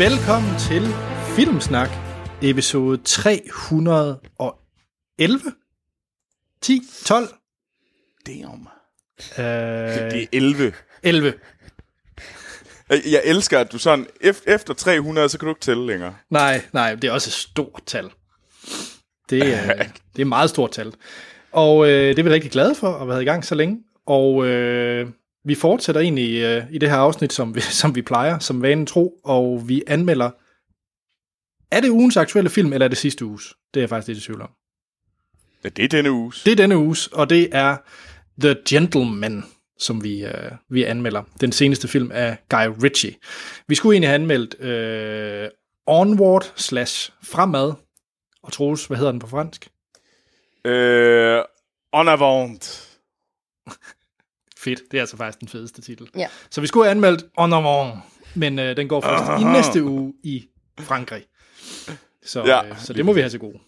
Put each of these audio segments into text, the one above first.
Velkommen til Filmsnak, episode 311. 10, 12, Damn. øh, Det er 11. 11. Jeg, elsker, at du sådan, ef- efter 300, så kan du ikke tælle længere. Nej, nej, det er også et stort tal. Det er, det er et meget stort tal. Og øh, det er vi rigtig glade for at have været i gang så længe. Og øh, vi fortsætter egentlig øh, i det her afsnit, som vi, som vi plejer, som vanen tro, og vi anmelder, er det ugens aktuelle film, eller er det sidste uges? Det er jeg faktisk lidt i tvivl om. Ja, det er denne uges. Det er denne uges, og det er The Gentleman, som vi, øh, vi anmelder. Den seneste film af Guy Ritchie. Vi skulle egentlig have anmeldt øh, Onward slash Fremad. Og Troels, hvad hedder den på fransk? Øh, en avant. Fedt, det er altså faktisk den fedeste titel. Ja. Så vi skulle have anmeldt En Avant, men øh, den går først i næste uge i Frankrig. Så, Ja. øh, så det må vi have til gode.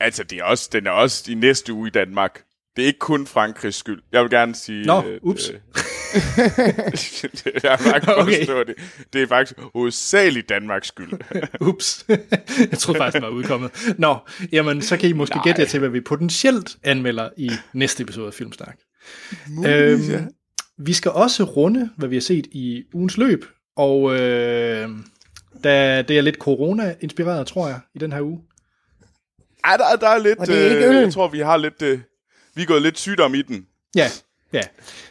Altså, det er også, den er også i næste uge i Danmark. Det er ikke kun Frankrigs skyld. Jeg vil gerne sige... Nå, øh, ups. øh, jeg har faktisk Okay. forstå det. Det er faktisk hovedsageligt Danmarks skyld. Ups. jeg troede faktisk, den var udkommet. Nå, jamen, så kan I måske Nej. gætte jer til, hvad vi potentielt anmelder i næste episode af Filmsnak. Muligvis, ja. Øhm, vi skal også runde, hvad vi har set i ugens løb, og øh, da det er lidt corona-inspireret, tror jeg, i den her uge. Ej, der, der er lidt... Og det er ikke øh, jeg tror, vi har lidt... Øh, vi er gået lidt sygdom i den. Ja, ja.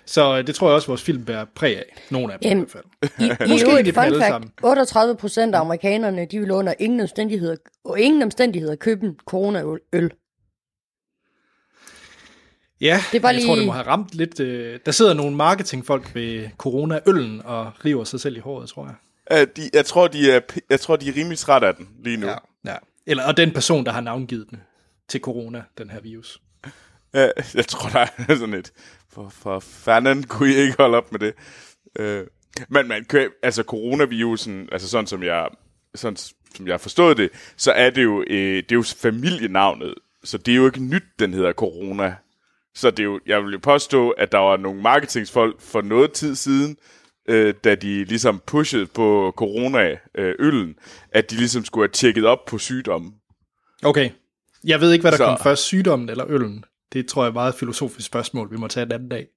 Så øh, det tror jeg også, vores film bærer præg af. Nogle af dem Jamen, i hvert fald. I, i Måske øvrigt, ikke dem fun fact, sammen. 38 procent af amerikanerne, de vil under ingen omstændigheder, og ingen omstændigheder købe en corona-øl. Ja, Det er bare jeg tror, det må have ramt lidt. Øh, der sidder nogle marketingfolk ved corona-øllen og river sig selv i håret, tror jeg. Uh, de, jeg, tror, de er, jeg tror, de er rimelig træt af den lige nu. Ja. ja. Eller, og den person, der har navngivet den til corona, den her virus. Ja, jeg tror, der er sådan et... For, for fanden kunne I ikke holde op med det. Uh, men man kan, altså coronavirusen, altså sådan som jeg, sådan som jeg forstået det, så er det jo, øh, det er jo familienavnet. Så det er jo ikke nyt, den hedder corona. Så det er jo, jeg vil jo påstå, at der var nogle marketingsfolk for noget tid siden, øh, da de ligesom pushede på corona-øllen, at de ligesom skulle have tjekket op på sygdommen. Okay. Jeg ved ikke, hvad der Så- kom først, sygdommen eller øllen. Det tror jeg er et meget filosofisk spørgsmål, vi må tage en anden dag.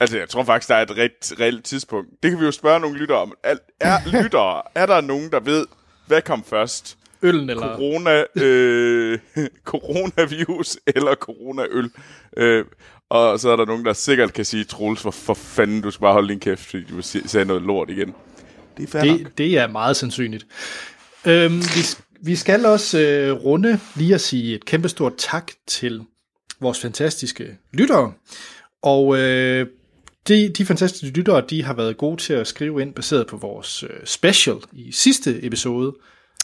Altså, jeg tror faktisk, der er et reelt, reelt tidspunkt. Det kan vi jo spørge nogle lyttere om. Er, er lyttere, er der nogen, der ved, hvad kom først? Øllen eller... Corona, øh, coronavirus eller coronaøl? Øh, og så er der nogen, der sikkert kan sige, Troels, for, for fanden, du skal bare holde din kæft, fordi du sagde noget lort igen. Det er nok. Det, det er meget sandsynligt. Øhm, vi, vi skal også øh, runde lige at sige et kæmpestort tak til vores fantastiske lyttere. Og øh, de, de fantastiske lyttere, de har været gode til at skrive ind, baseret på vores øh, special i sidste episode,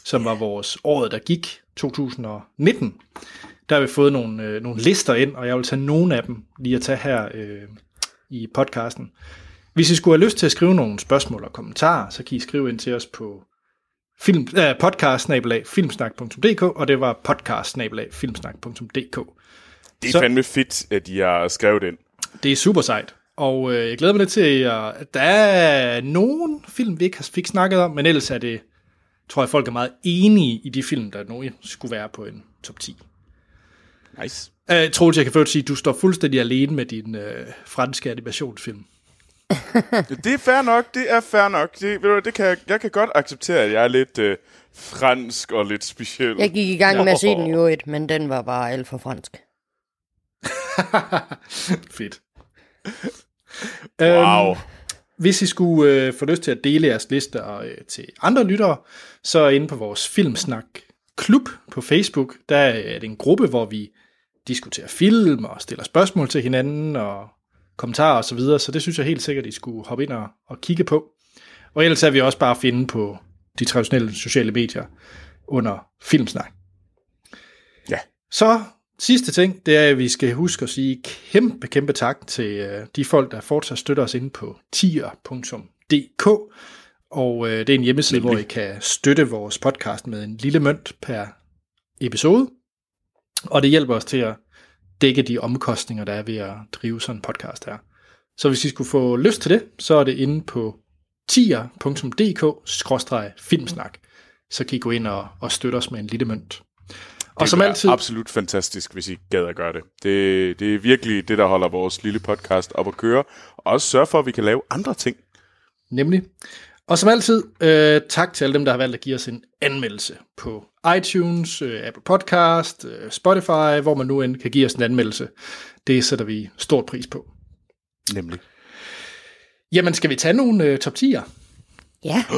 som var vores året, der gik, 2019. Der har vi fået nogle, øh, nogle lister ind, og jeg vil tage nogle af dem lige at tage her øh, i podcasten. Hvis I skulle have lyst til at skrive nogle spørgsmål og kommentarer, så kan I skrive ind til os på film, äh, podcast filmsnak.dk, og det var podcast filmsnak.dk. Det er så- fandme fedt, at de har skrevet ind. Det er super sejt, og øh, jeg glæder mig lidt til, at der er nogle film, vi ikke har- fik snakket om, men ellers er det, tror jeg, folk er meget enige i de film, der nu skulle være på en top 10. Nice. Uh, Troels, jeg kan først sige, at du står fuldstændig alene med din øh, franske animationsfilm. Det er fair nok, det er fair nok. Det, ved du, det kan, jeg- jeg kan godt acceptere, at jeg er lidt øh, fransk og lidt speciel. Jeg gik i gang med at se den i Nå. øvrigt, men den var bare alt for fransk. Fedt. Wow. Øhm, hvis I skulle øh, få lyst til at dele jeres lister øh, til andre lyttere, så er inde på vores Filmsnak klub på Facebook, der er det en gruppe, hvor vi diskuterer film og stiller spørgsmål til hinanden og kommentarer osv., så, videre, så det synes jeg helt sikkert, I skulle hoppe ind og, og kigge på. Og ellers er vi også bare at finde på de traditionelle sociale medier under Filmsnak. Ja. Så sidste ting, det er, at vi skal huske at sige kæmpe, kæmpe tak til øh, de folk, der fortsat støtter os inde på tier.dk. Og øh, det er en hjemmeside, Nemlig. hvor I kan støtte vores podcast med en lille mønt per episode. Og det hjælper os til at dække de omkostninger, der er ved at drive sådan en podcast her. Så hvis I skulle få lyst til det, så er det inde på tier.dk-filmsnak. Så kan I gå ind og, og støtte os med en lille mønt. Og som det er altid, absolut fantastisk, hvis I gad at gøre det. det. Det er virkelig det, der holder vores lille podcast op at køre. Og også sørge for, at vi kan lave andre ting. Nemlig. Og som altid, øh, tak til alle dem, der har valgt at give os en anmeldelse på iTunes, øh, Apple Podcast, øh, Spotify, hvor man nu end kan give os en anmeldelse. Det sætter vi stort pris på. Nemlig. Jamen, skal vi tage nogle øh, top 10'er? Ja,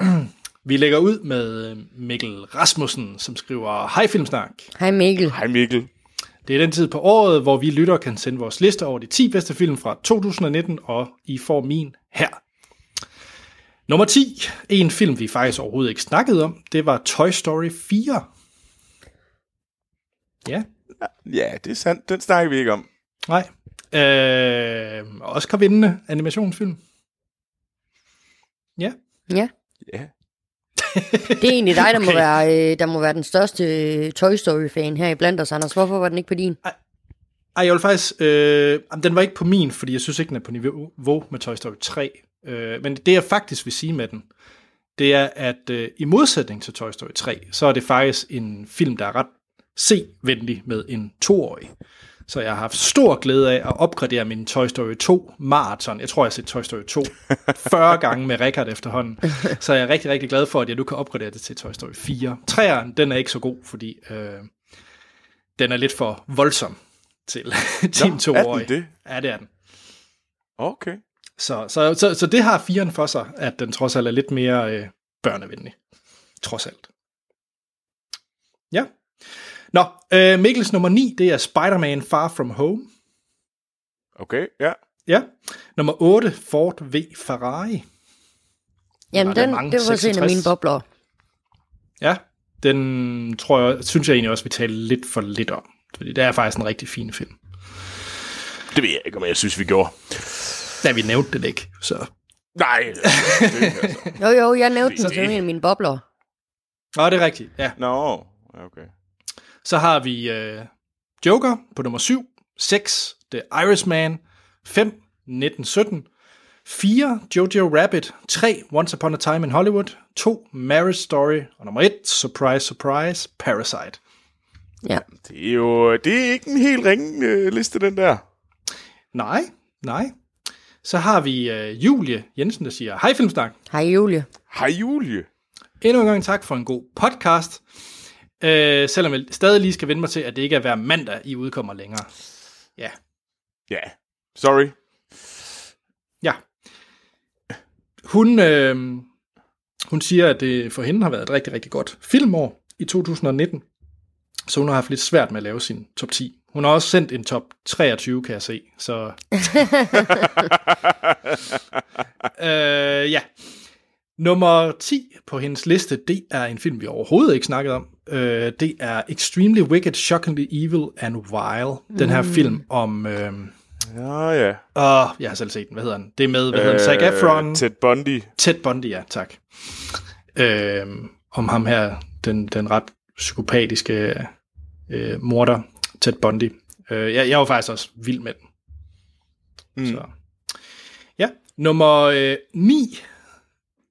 Vi lægger ud med øh, Mikkel Rasmussen, som skriver, Hej Filmsnak. hej Mikkel. Hej Mikkel. Det er den tid på året, hvor vi lytter kan sende vores liste over de 10 bedste film fra 2019, og I får min her. Nummer 10, en film, vi faktisk overhovedet ikke snakkede om, det var Toy Story 4. Ja, Ja, det er sandt. Den snakker vi ikke om. nej. Øh, Oscar-vindende animationsfilm. Ja, Ja, Ja. Det er egentlig dig, der, okay. må være, øh, der må være den største øh, Toy Story-fan her i blandt os, Anders. Hvorfor var den ikke på din? Ej, jeg vil faktisk... Øh, den var ikke på min, fordi jeg synes ikke, den er på niveau med Toy Story 3. Øh, men det, jeg faktisk vil sige med den, det er, at øh, i modsætning til Toy Story 3, så er det faktisk en film, der er ret se-venlig med en toårig. Så jeg har haft stor glæde af at opgradere min Toy Story 2 maraton. Jeg tror, jeg har set Toy Story 2 40 gange med Richard efterhånden. Så jeg er rigtig, rigtig glad for, at jeg nu kan opgradere det til Toy Story 4. 3'eren, den er ikke så god, fordi øh, den er lidt for voldsom til, til en er toårig. den det? Ja, det er den. Okay. Så, så, så, så det har firen for sig, at den trods alt er lidt mere øh, børnevenlig. Trods alt. Ja. Nå, øh, Mikkels nummer 9, det er Spider-Man Far From Home. Okay, ja. Ja. Nummer 8, Ford V Ferrari. Jamen, den, mange, det var også en af 66. mine bobler. Ja, den tror jeg, synes jeg egentlig også, vi taler lidt for lidt om. Fordi det er faktisk en rigtig fin film. Det ved jeg ikke, om jeg synes, vi gjorde. Da vi nævnte den ikke, så... Nej. det, altså. Jo, jo, jeg nævnte den Det- som en af mine bobler. Nå, det er rigtigt, ja. Nå, okay. Så har vi øh, Joker på nummer 7, 6, The Irishman, 5, 1917, 4, Jojo Rabbit, 3, Once Upon a Time in Hollywood, 2, Marriage Story, og nummer 1, Surprise, Surprise, Parasite. Ja. Det er jo det er ikke en helt ringe øh, liste, den der. Nej, nej. Så har vi øh, Julie Jensen, der siger, Hej Filmsnak. Hej Julie. Hej Julie. Endnu en gang tak for en god podcast. Øh, selvom jeg stadig lige skal vende mig til, at det ikke er hver mandag, I udkommer længere. Ja, Ja, sorry. Ja. Hun, øh, hun siger, at det for hende har været et rigtig, rigtig godt filmår i 2019. Så hun har haft lidt svært med at lave sin top 10. Hun har også sendt en top 23, kan jeg se. Så øh, ja. Nummer 10 på hendes liste, det er en film, vi overhovedet ikke snakket om. Øh, det er Extremely Wicked, Shockingly Evil and Wild. Den her film om... Øh, Ja, ja. Åh, jeg har selv set den. Hvad hedder den? Det er med, hvad hedder den? Zac Efron. Ted Bundy. Ted Bundy, ja, tak. Øhm, om ham her, den, den ret psykopatiske øh, morder, Ted Bundy. Øh, jeg, jeg var faktisk også vild med den. Mm. Så. Ja, nummer øh, 9,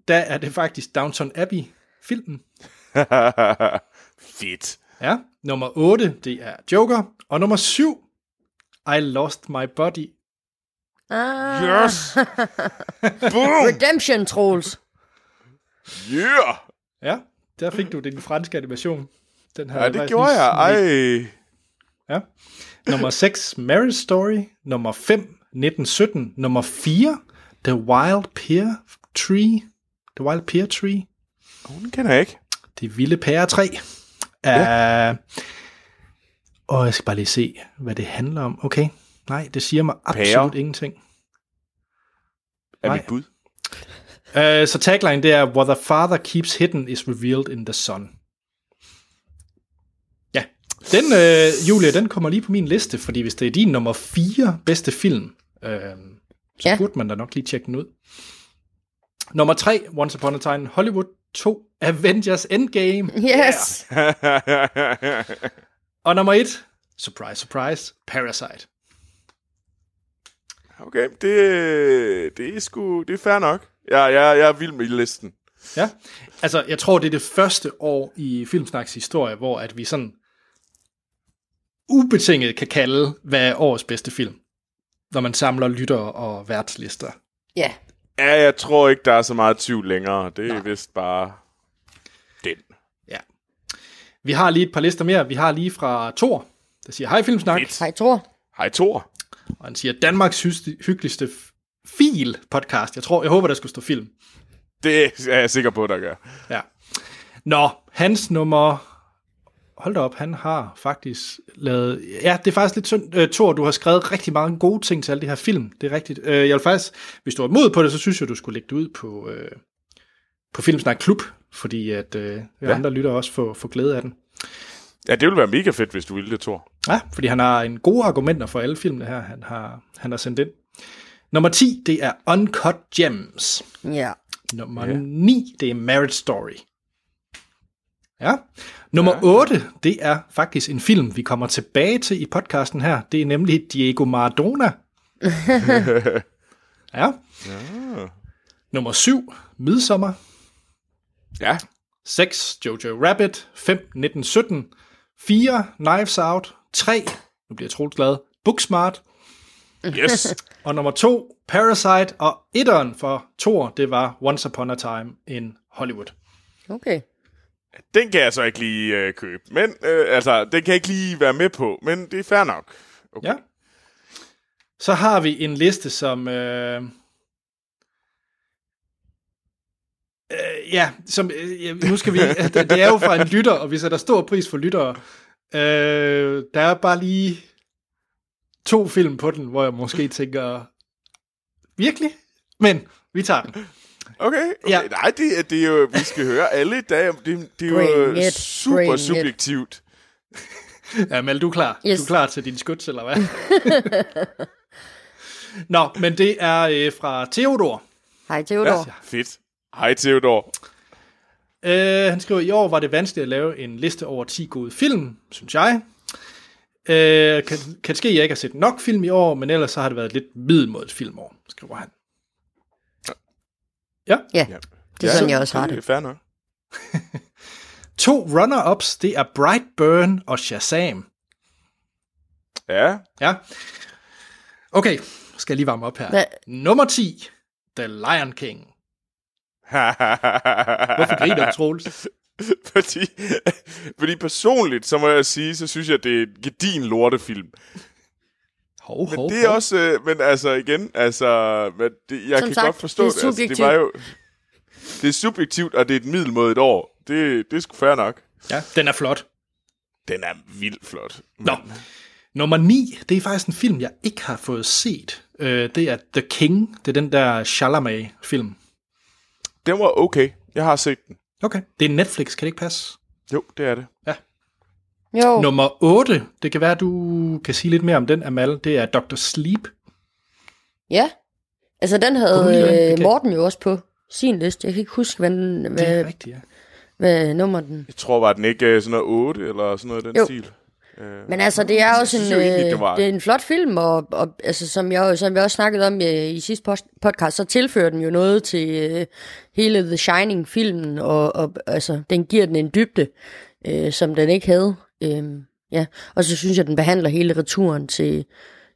der er det faktisk Downton Abbey-filmen. Fedt. Ja, nummer 8, det er Joker. Og nummer 7, I Lost My Body. Ah, Yes! Boom! Redemption, Troels. Yeah! Ja, der fik du den franske animation. Den her Ja, det gjorde jeg. Ej. Ja. Nummer 6, Marriage Story. Nummer 5, 1917. Nummer 4, The Wild Pear Tree. The Wild Pear Tree. Den kender jeg ikke. Det vilde pæretræ. Ja. Uh, og jeg skal bare lige se, hvad det handler om. Okay. Nej, det siger mig absolut Pære? ingenting. Er Nej. mit bud? Uh, så tagline, det er, What the father keeps hidden is revealed in the sun. Ja, den, øh, Julia, den kommer lige på min liste, fordi hvis det er din nummer 4 bedste film, øh, så Ja. ja. burde man da nok lige tjekke den ud. Nummer 3, Once Upon a Time in Hollywood. 2, Avengers Endgame. Yes. Og nummer 1, surprise, surprise, Parasite. okay, det, det er sgu, det er fair nok. Jeg, jeg, jeg er vild med listen. Ja, altså jeg tror, det er det første år i Filmsnaks historie, hvor at vi sådan ubetinget kan kalde, hvad er årets bedste film, når man samler lytter og værtslister. Ja. Ja, jeg tror ikke, der er så meget tvivl længere. Det er Nej. vist bare den. Ja. Vi har lige et par lister mere. Vi har lige fra Thor, der siger, hej Filmsnak, Fedt. Hej, Thor. Hej Thor. og han siger, Danmarks hyggeligste- hyggeligste fil podcast. Jeg tror, jeg håber, der skulle stå film. Det er jeg sikker på, der gør. Ja. Nå, hans nummer... Hold da op, han har faktisk lavet... Ja, det er faktisk lidt synd. Uh, Thor, du har skrevet rigtig mange gode ting til alle de her film. Det er rigtigt. Uh, jeg vil faktisk... Hvis du er mod på det, så synes jeg, du skulle lægge det ud på, uh, på Filmsnak Klub, fordi at uh, ja. andre lytter også få, få glæde af den. Ja, det ville være mega fedt, hvis du ville det, Thor. Ja, fordi han har en gode argumenter for alle filmene her, han har, han har sendt ind. Nummer 10, det er Uncut Gems. Ja. Nummer ja. 9, det er Marriage Story. Ja. Nummer ja. 8, det er faktisk en film, vi kommer tilbage til i podcasten her. Det er nemlig Diego Maradona. ja. Ja. Nummer 7, Midsommer. Ja, 6, Jojo Rabbit. 5, 1917. 4, Knives Out. 3, nu bliver jeg troligt glad, Booksmart. yes. Og nummer 2, Parasite. Og etteren for Thor, det var Once Upon a Time in Hollywood. Okay. Den kan jeg så ikke lige øh, købe. Men, øh, altså, den kan jeg ikke lige være med på, men det er fair nok. Okay. Ja. Så har vi en liste, som... Øh, øh, ja, som, øh, nu skal vi... det, det er jo fra en lytter, og vi sætter stor pris for lyttere. Øh, der er bare lige to film på den, hvor jeg måske tænker... Virkelig? Men vi tager den. Okay, okay. Ja. Nej, det, er- det er jo, vi skal høre alle dage. Det, det er jo Bring it, super bring subjektivt. Ja, Mal, du er klar. Yes. Du er klar til din skuds, eller hvad? Nå, men det er øh, fra Theodor. Hej, Theodor. Ja, fedt. Hej, Theodor. Øh, han skriver, i år var det vanskeligt at lave en liste over 10 gode film, synes jeg. Øh, kan, kan det ske, at jeg ikke har set nok film i år, men ellers så har det været et lidt middelmådigt filmår, skriver han. Ja. Ja, Ja. det er sådan, jeg også har Det det. er fair nok. To runner-ups, det er Brightburn og Shazam. Ja, Ja. Okay, skal jeg lige varme op her. Hvad? Nummer 10, The Lion King. Hvorfor griner du, Troels? fordi, fordi personligt, så må jeg sige, så synes jeg, det er en gedin lortefilm. Hov, Men hov, det er hov. også, øh, men altså igen, altså, men det, jeg Som kan sagt, godt forstå det er det. Altså, det var jo, det er subjektivt, og det er et middelmådigt år. Det, det er sgu fair nok. Ja, den er flot. Den er vildt flot. Men, Nå. Nummer 9, det er faktisk en film, jeg ikke har fået set. Øh, det er The King. Det er den der Chalamet-film. Den var okay. Jeg har set den. Okay. Det er Netflix, kan det ikke passe? Jo, det er det. Jo, Nummer 8, det kan være, du kan sige lidt mere om den, Amal. Det er Dr. Sleep. ja. Altså, den havde øh, Morten jo også på sin liste. Jeg kan ikke huske, hvad, den, Det er hvad, rigtigt, ja. hvad nummer den... Jeg tror, var den ikke øh, sådan noget 8 eller sådan noget i den Jo. stil? Øh, Men altså, det er også en, egentlig, øh, det var- det er en flot film, og, og altså, som, jeg, som jeg også snakkede om øh, i sidste podcast, så tilfører den jo noget til øh, hele The Shining-filmen, og, og altså, den giver den en dybde, øh, som den ikke havde. Øh, ja. Og så synes jeg, den behandler hele returen til,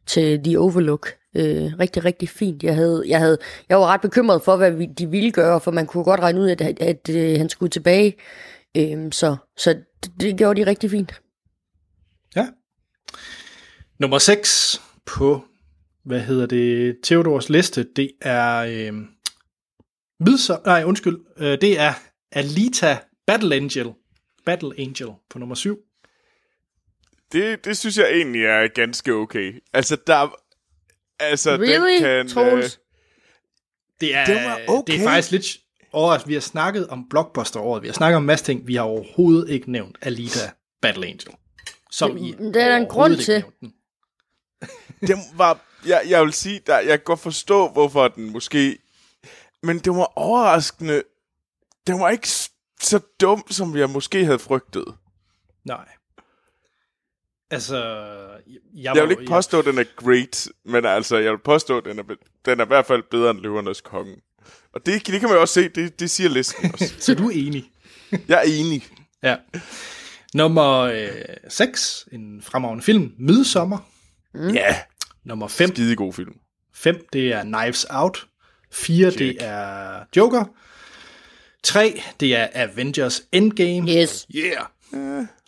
til The Overlook øh, rigtig, rigtig fint. Jeg, havde, jeg, havde, jeg var ret bekymret for, hvad vi, de ville gøre, for man kunne godt regne ud, at, at, at øh, han skulle tilbage. Øh, så så det, det gjorde de rigtig fint. Ja. Nummer 6 på, hvad hedder det, Theodors liste, det er øh, Midsom, nej, undskyld, øh, det er Alita Battle Angel. Battle Angel på nummer 7 det, det synes jeg egentlig er ganske okay. Altså, der... Altså, Really, den kan... Troels? Det er, Det var okay. det er faktisk lidt overraskende. Vi har snakket om blockbuster-året, vi har snakket om en masse ting, vi har overhovedet ikke nævnt Alita Battle Angel. Som i Det er der en grund til. den. den var... Jeg, jeg vil sige, der, jeg kan godt forstå, hvorfor den måske... Men det var overraskende... Den var ikke så dum, som jeg måske havde frygtet. Nej. Altså, jeg, Jeg vil ikke påstå, at den er great, men altså, jeg vil påstå, at den er, den er i hvert fald bedre end Løvernes Konge. Og det, det kan man jo også se, det, det siger listen også. Så du er enig. Jeg er enig. Ja. Nummer øh, 6, en fremragende film, Midsommer. Mm. Ja, Nummer 5, skide god film. 5 det er Knives Out. 4, Check. det er Joker. 3, det er Avengers Endgame. Yes. Yeah!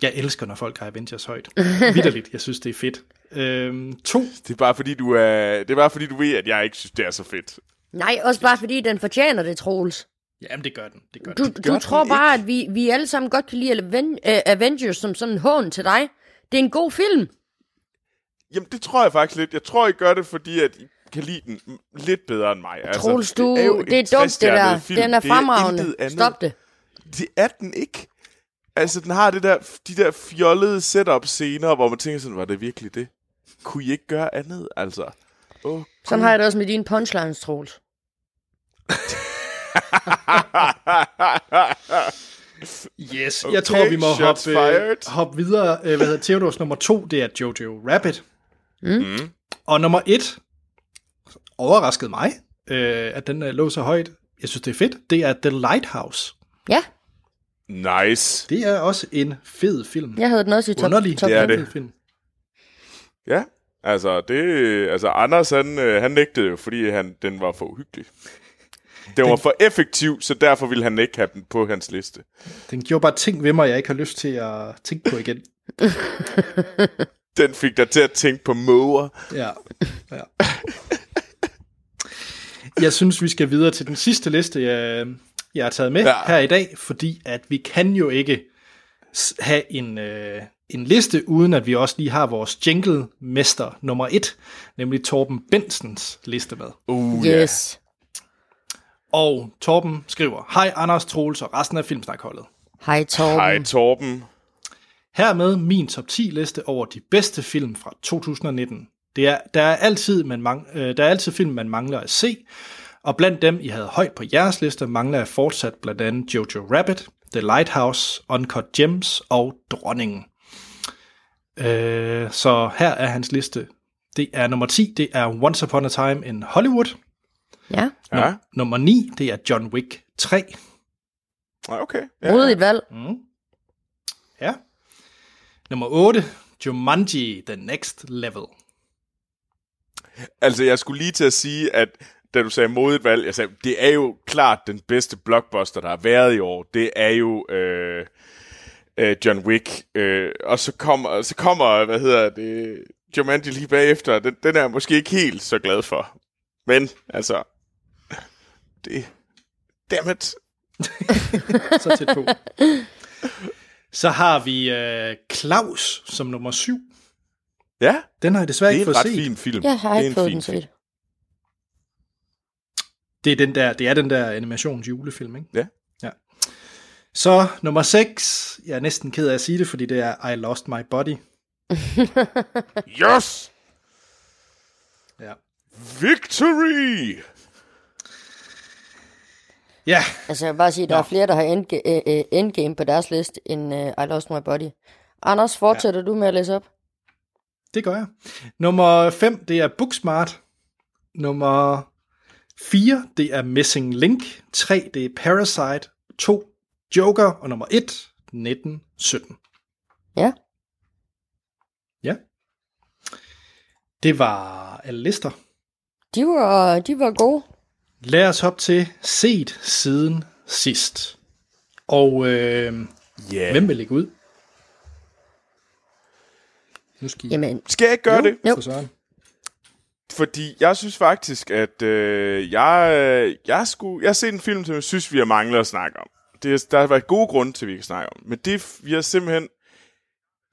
Jeg elsker, når folk har Avengers højt. Vitterligt, jeg synes, det er fedt. Øhm, 2, Det er bare fordi, du er, det er bare fordi, du ved, at jeg ikke synes, det er så fedt. Nej, også bare fordi den fortjener det, Troels. jamen det gør den. Det gør Du, den. gør du tror den bare, at vi, vi alle sammen godt kan lide Aven- øh, Avengers som sådan en hån til dig. Det er en god film. Jamen, det tror jeg faktisk lidt. Jeg tror, I gør det, fordi at I kan lide den lidt bedre end mig. Altså, Troels, du, jo en det er dumt det der. film. Den er Det fremragende. andet. Stop det. Det er den ikke. Altså, den har det der, de der fjollede setup-scener, hvor man tænker sådan, var det virkelig det? Kunne I ikke gøre andet, altså? Oh, Sådan har jeg det også med dine punchlines, Troels. Yes, Okay, jeg tror, vi må hoppe, øh, hoppe videre. Øh, hvad hedder Theodors nummer 2, det er Jojo Rabbit. Mm. Og nummer 1, overraskede mig, øh, at den øh, lå så højt. Jeg synes, det er fedt. Det er The Lighthouse. Ja, Nice. Det er også en fed film. jeg havde den også i top, Underlig. top Det er det. Film. Ja, altså, det, altså Anders, han, øh, han nægtede jo, fordi han, den var for uhyggelig. Den var for effektiv, så derfor ville han ikke have den på hans liste. Den gjorde bare ting ved mig, jeg ikke har lyst til at tænke på igen. Den fik dig til at tænke på måger. Ja. ja. Jeg synes, vi skal videre til den sidste liste, jeg, jeg har taget med ja. Her i dag, fordi at vi kan jo ikke have en, øh, en liste, uden at vi også lige har vores jingle-mester nummer et, nemlig Torben Bensens liste med. Uh, Yes. Og Torben skriver, Hej Anders, Troels og resten af Filmsnakholdet. Hej, Torben. Hej Torben. Hermed min top 10 liste over de bedste film fra 2019. Det er, der, er altid, man mang, øh, der er altid film, man mangler at se, og blandt dem, I havde højt på jeres liste, mangler jeg fortsat blandt andet Jojo Rabbit, The Lighthouse, Uncut Gems og Dronningen. Øh, så her er hans liste. Det er nummer 10, det er Once Upon a Time in Hollywood. Ja, Ja, Nummer 9, det er John Wick 3. Ja, okay. Ja. modigt valg. Ja. Nummer 8, Jumanji The Next Level. Altså, jeg skulle lige til at sige, at da du sagde modigt valg, jeg sagde, det er jo klart den bedste blockbuster, der har været i år. Det er jo øh, øh, John Wick. Øh, og så kommer, så kommer, hvad hedder det, Jumanji lige bagefter. Den, den er jeg måske ikke helt så glad for. Men, altså, det, dammit. så tæt på. Så har vi øh, Claus som nummer 7. Ja, Den har jeg desværre det er ikke en fået ret set. fin film. Jeg har det er ikke en fået fin den film. Det er den der, det er den der animations julefilm, ikke? Ja. ja. Så nummer 6. Jeg er næsten ked af at sige det, fordi det er I Lost My Body. Yes! Ja. Victory! Ja, Altså, jeg vil bare sige, at der Nå. er flere, der har endga- øh, øh, endgame på deres liste, end uh, I Lost My Body. Anders, fortsætter ja. du med at læse op? det gør jeg. Nummer 5, det er Booksmart. Nummer 4, det er Missing Link. 3, det er Parasite. 2, Joker. Og nummer 1, 1917. Ja. Ja. Det var alle lister. De var, de var gode. Lad os hoppe til set siden sidst. Og øh, Yeah. hvem vil lægge ud? Nu skal I Jamen, Skal jeg ikke gøre jo, det? Jo. for Søren. Fordi jeg synes faktisk, at øh, jeg, øh, jeg, skulle, jeg har set en film, som jeg synes, vi har manglet at snakke om. Det, er- der har været gode grunde til, at vi kan snakke om. Men det, vi har simpelthen...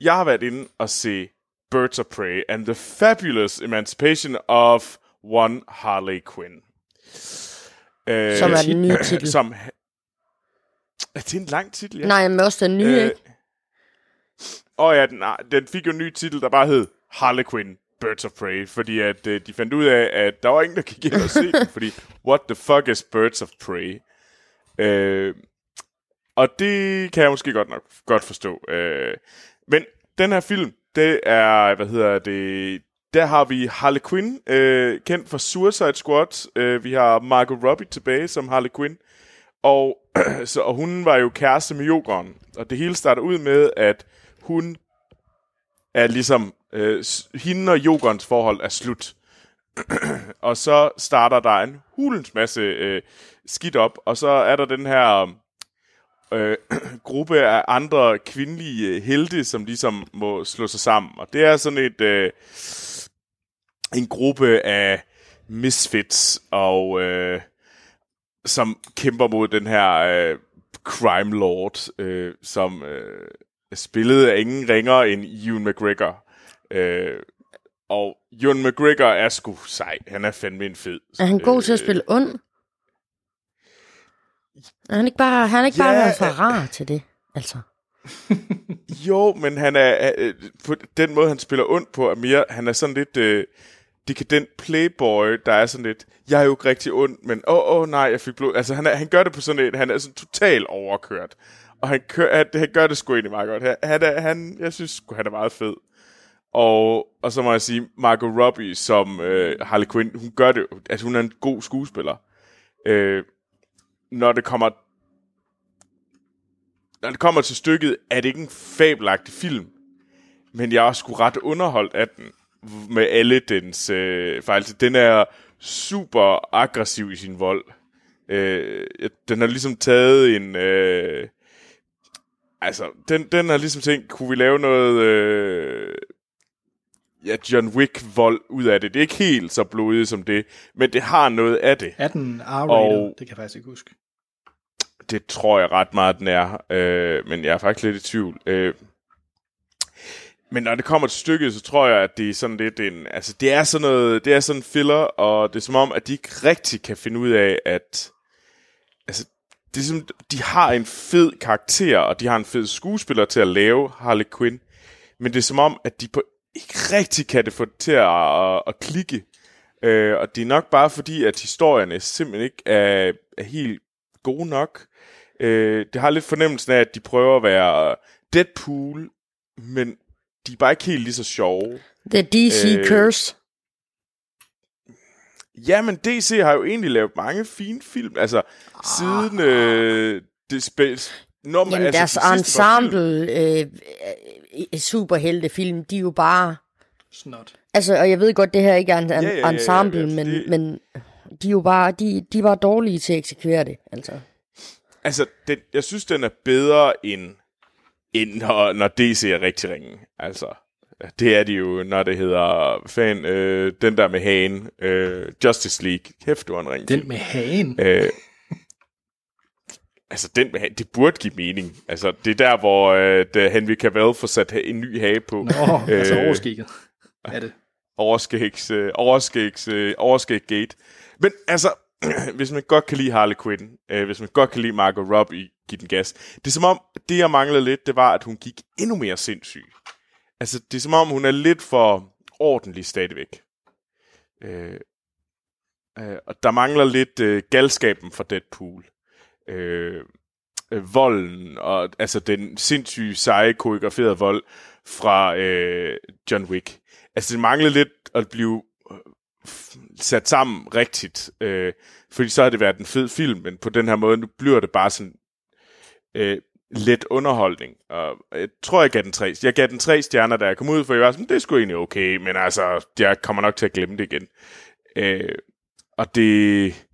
Jeg har været inde og se Birds of Prey and the Fabulous Emancipation of One Harley Quinn. Øh, som er den nye titel. Som, er det en lang titel? Ja. Nej, men også den nye, øh, ikke? Og ja, den, den fik jo en ny titel, der bare hed Harley Quinn Birds of Prey, fordi at øh, de fandt ud af, at der var ingen, der gik ind og se den, fordi what the fuck is Birds of Prey? Øh, og det kan jeg måske godt nok godt forstå. Øh, men den her film, det er, hvad hedder det, der har vi Harley Quinn, øh, kendt fra Suicide Squad. Øh, vi har Margot Robbie tilbage som Harley Quinn. Og, så, og hun var jo kæreste med Jokeren. Og det hele starter ud med, at hun er ligesom... Øh, hende og Jokerens forhold er slut. og så starter der en hulens masse øh, skidt op. Og så er der den her øh, gruppe af andre kvindelige øh, helte, som ligesom må slå sig sammen. Og det er sådan et... Øh, en gruppe af misfits, og øh, som kæmper mod den her øh, crime lord, øh, som øh, er spillet af ingen ringer end Ewan McGregor. Øh, og Ewan McGregor er sgu sej. Han er fandme en fed. Er han god til at spille ond? Er han ikke bare, han er ikke Ja, bare for rar til det, altså? Jo, men han er, øh, på den måde, han spiller ondt på, er mere, han er sådan lidt øh, dekadent playboy, der er sådan lidt, jeg er jo ikke rigtig ond, men åh, oh, oh, nej, jeg fik blod. Altså, han, er, han gør det på sådan et, han er sådan total overkørt. Og han, kører, han, han gør det sgu egentlig meget godt. Han, han, er, han jeg synes sgu, han er meget fed. Og, og så må jeg sige, Margot Robbie som øh, Harley Quinn, hun gør det, altså hun er en god skuespiller. Øh, når det kommer når det kommer til stykket, er det ikke en fabelagtig film, men jeg er sgu ret underholdt af den, med alle dens øh, fejl. Altså, den er super aggressiv i sin vold. Øh, den har ligesom taget en... Øh, altså, den, den har ligesom tænkt, kunne vi lave noget... Øh, ja, John Wick-vold ud af det. Det er ikke helt så blodigt som det, men det har noget af det. Er den R-rated? Det kan jeg faktisk ikke huske. Det tror jeg ret meget, den er. Øh, men jeg er faktisk lidt i tvivl. Øh, men når det kommer til stykket, så tror jeg, at det er sådan lidt en... Altså, det er sådan noget... Det er sådan en filler, og det er som om, at de ikke rigtig kan finde ud af, at... Altså, det er som, de har en fed karakter, og de har en fed skuespiller til at lave Harley Quinn. Men det er som om, at de på ikke rigtig kan det få det til at, at, at klikke. Øh, og det er nok bare fordi, at historierne simpelthen ikke er, er helt gode nok. Øh, det har lidt fornemmelsen af, at de prøver at være Deadpool, men de er bare ikke helt lige så sjove. The DC Øh, Curse. Ja, men DC har jo egentlig lavet mange fine film. Altså, siden øh, det spil... Når man, Jamen, altså, deres film- ensemble øh, øh, superheltefilm, de er jo bare... Snot. Altså, og jeg ved godt, det her ikke er en, en Ja, ja, ja, ja, ensemble, altså, men, det- men de er jo bare, de, de var dårlige til at eksekvere det, altså. Altså, den, jeg synes, den er bedre end, end når, når DC er rigtig ringe. Altså, det er de jo, når det hedder, fan, øh, den der med hagen, øh, Justice League. Kæft, du var en ring. Den med hagen. Øh, altså, den det burde give mening. Altså, det er der, hvor øh, Henry Cavill får sat en ny hage på. Nå, altså Øh, overskikket. Er det? overskægs, øh, overskægs, øh, overskæg gate. Men altså, hvis man godt kan lide Harley Quinn, øh, hvis man godt kan lide Margot Robbie, give den gas. Det er som om, det jeg manglede lidt, det var, at hun gik endnu mere sindssyg. Altså, det er som om, hun er lidt for ordentlig stadigvæk. Øh, øh, og der mangler lidt øh, galskaben for Deadpool. Øh, øh, volden, og altså den sindssyge, seje, koreograferede vold fra øh, John Wick. Altså, det manglede lidt at blive øh, sat sammen rigtigt. Øh, fordi så har det været en fed film, men på den her måde, nu bliver det bare sådan øh, let underholdning. Og jeg tror, jeg gav den tre. Jeg gav den tre stjerner, da jeg kom ud, for jeg var sådan, det skulle sgu egentlig okay, men altså, jeg kommer nok til at glemme det igen. Øh, og det...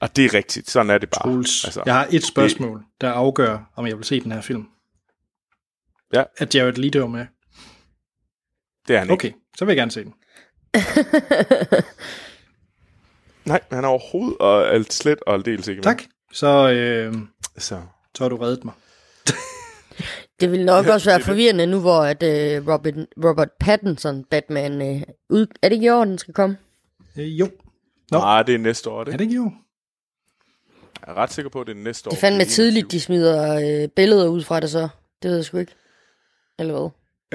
Og det er rigtigt, sådan er det bare. Troels, altså, jeg har et spørgsmål, der afgør, om jeg vil se den her film. Ja. At Jared Leto er med. Det er han Okay, ikke. så vil jeg gerne se den. Nej, han er overhovedet og alt slet og aldeles ikke med. Tak. Så, øh, Så. så har du reddet mig. Det vil nok også være det det. forvirrende nu, hvor at, øh, Robert, Robert Pattinson, Batman, øh, ud, er det ikke i år, den skal komme? Øh, jo. Nå. Nej, det er næste år, det. Er det ikke jo? Jeg er ret sikker på, at det er næste år. Det er fandme er tidligt, de smider øh, billeder ud fra det så. Det ved jeg sgu ikke. Eller hvad?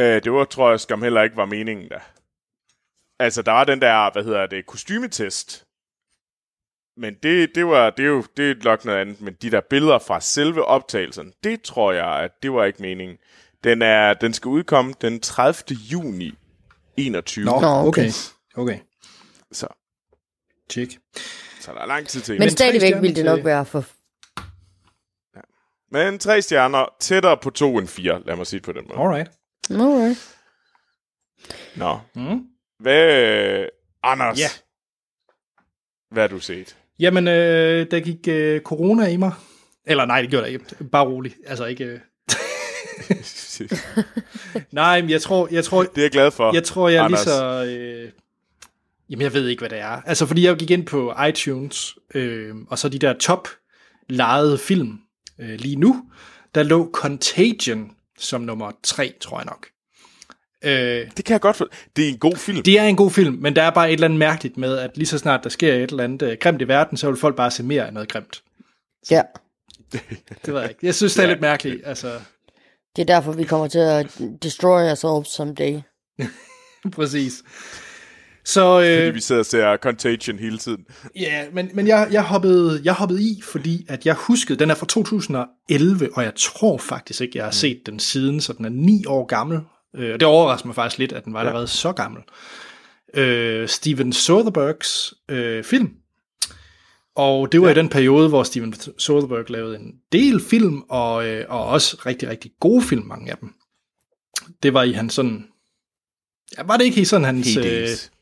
Øh, det var, tror jeg, skam heller ikke var meningen da. Altså, der var den der, hvad hedder det, kostymetest. Men det, det var, det er jo det er nok noget andet. Men de der billeder fra selve optagelsen, det tror jeg, at det var ikke meningen. Den, er, den skal udkomme den 30. juni 21. Nå, Nå, okay. okay. Okay, Så, check. Så der er lang tid til. Men, Men, stadigvæk stjerner ville det nok til- være for... men tre stjerner tættere på to end fire, lad mig sige det på den måde. Alright. Alright. Nå. Mm. Hvad, Anders? Ja. Hvad har du set? Jamen, øh, der gik øh, corona i mig. Eller nej, det gjorde der ikke. Bare roligt. Altså ikke... Øh... Nej, men jeg tror, jeg tror, det er jeg glad for. jeg tror, jeg er lige Anders. så... Øh... Jamen, jeg ved ikke, hvad det er. Altså, fordi jeg gik ind på iTunes, øh, og så de der top lejede film øh, lige nu, der lå Contagion som nummer tre, tror jeg nok. Øh, Det kan jeg godt for. Det er en god film. det er en god film, men der er bare et eller andet mærkeligt med, at lige så snart der sker et eller andet øh, grimt i verden, så vil folk bare se mere af noget grimt. Ja. Det ved jeg ikke. Jeg synes, det er lidt mærkeligt. Altså, Det er derfor, vi kommer til at destroy ourselves someday. præcis. Så Fordi øh, vi sidder og ser Contagion hele tiden. ja, men, men jeg, jeg, hoppede, jeg hoppede i, fordi at jeg huskede, den er fra 2011, og jeg tror faktisk ikke, jeg har set den siden, så den er ni år gammel. Øh, og det overrasker mig faktisk lidt, at den var allerede så gammel. Øh, Steven Soderberghs øh, film. Og det var ja. i den periode, hvor Steven Soderbergh lavede en del film, og, øh, og også rigtig, rigtig gode film, mange af dem. Det var i hans sådan... Ja, var det ikke i sådan hans... Øh, Hades.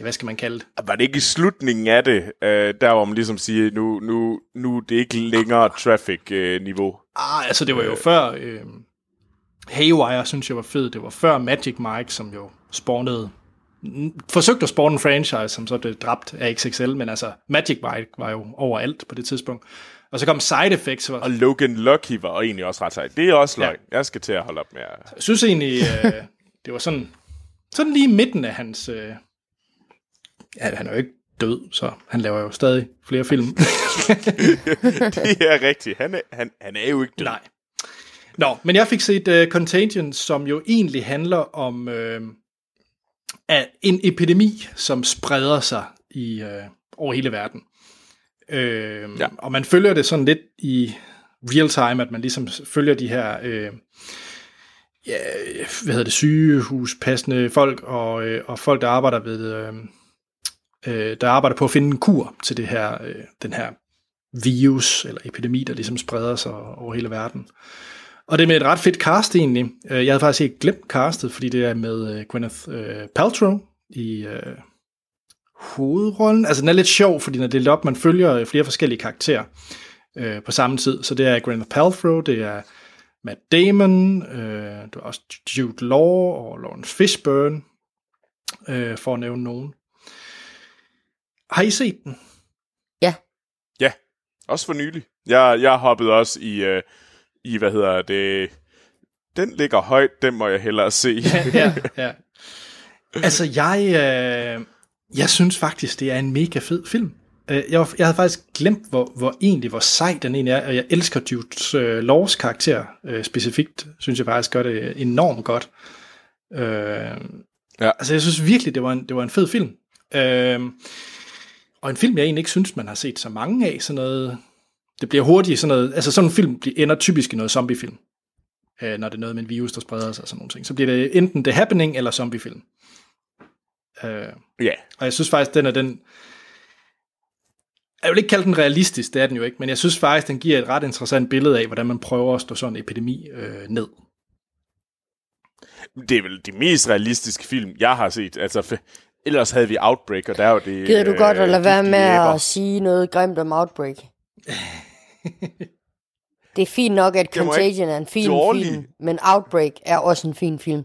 Ja, hvad skal man kalde det? Var det ikke i slutningen af det, øh, der hvor man ligesom siger, nu, nu, nu er det ikke længere traffic-niveau? Ah, altså det var jo før... Øh, Haywire, synes jeg var fed. Det var før Magic Mike, som jo spawnede... Forsøgte at spawne en franchise, som så blev dræbt af XXL, men altså Magic Mike var jo overalt på det tidspunkt. Og så kom Side Effects, og og Logan Lucky var egentlig også ret sejt. Det er også Ja. løgn. Jeg skal til at holde op med at... Jeg synes egentlig, øh, det var sådan, sådan lige midten af hans... Øh, ja, han er jo ikke død, så han laver jo stadig flere film. det er rigtigt. Han er, han, han er jo ikke død. Nej. Nå, men jeg fik set uh, Contagion, som jo egentlig handler om uh, en epidemi, som spreder sig i uh, over hele verden. Uh, Ja. Og man følger det sådan lidt i real time, at man ligesom følger de her uh, ja, hvad hedder det, sygehuspassende folk og, uh, og folk, der arbejder ved øh, der arbejder på at finde en kur til det her, øh, den her virus eller epidemi, der ligesom spreder sig over hele verden. Og det er med et ret fedt cast egentlig. Øh, Jeg havde faktisk ikke glemt castet, fordi det er med øh, Gwyneth øh, Paltrow i øh, hovedrollen. Altså den er lidt sjov, fordi den er delt op. Man følger øh, flere forskellige karakterer øh, på samme tid. Så det er Gwyneth Paltrow, det er Matt Damon, øh, du har også Jude Law og Lawrence Fishburne, øh, for at nævne nogen. Har I set den? Ja, også for nylig. Jeg, jeg hoppede også i, øh, i, hvad hedder det... Den ligger højt, den må jeg hellere se. ja, ja. Altså, jeg, øh, jeg synes faktisk, det er en mega fed film. Øh, Jeg, var- jeg havde faktisk glemt, hvor, hvor egentlig, hvor sej den egentlig er, og jeg elsker Jude øh, Laws karakter øh, specifikt, synes jeg faktisk gør det enormt godt. Øh, Ja. Altså, jeg synes virkelig, det var en, det var en fed film. Øh, og en film, jeg egentlig ikke synes, man har set så mange af, sådan noget, det bliver hurtigt sådan noget, altså sådan en film bliver- ender typisk i noget zombiefilm øh, når det er noget med en virus, der spreder sig og sådan nogle ting. Så bliver det enten The Happening eller zombiefilm. Øh, ja, og jeg synes faktisk, den er den... Jeg vil ikke kalde den realistisk, det er den jo ikke, men jeg synes faktisk, den giver et ret interessant billede af, hvordan man prøver at stå sådan en epidemi øh, ned. det er vel de mest realistiske film, jeg har set. Altså, ellers havde vi Outbreak, og der er jo det... Gider du godt at lade være med æber. at sige noget grimt om Outbreak? Det er fint nok, at Contagion er en fin dårlig. film, men Outbreak er også en fin film.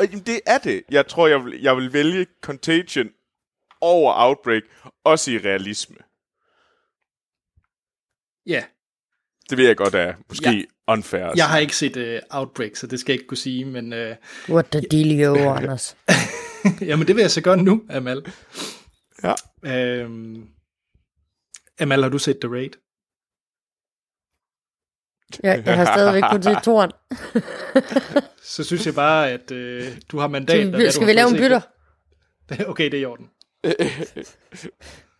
Jamen, det er det. Jeg tror, jeg vil, jeg vil vælge Contagion over Outbreak, også i realisme. Ja, Det ved jeg godt er måske Ja. unfair. jeg har ikke set uh, Outbreak, så det skal jeg ikke kunne sige, men uh, What the dealio, Anders. jamen, det vil jeg så gøre nu, Amal. Ja. Øhm, Amal, har du set The Raid? Jeg, jeg har stadigvæk kun set toren. Så synes jeg bare, at øh, du har mandat. Skal, du skal har vi lave en bytter? Okay, det er i orden.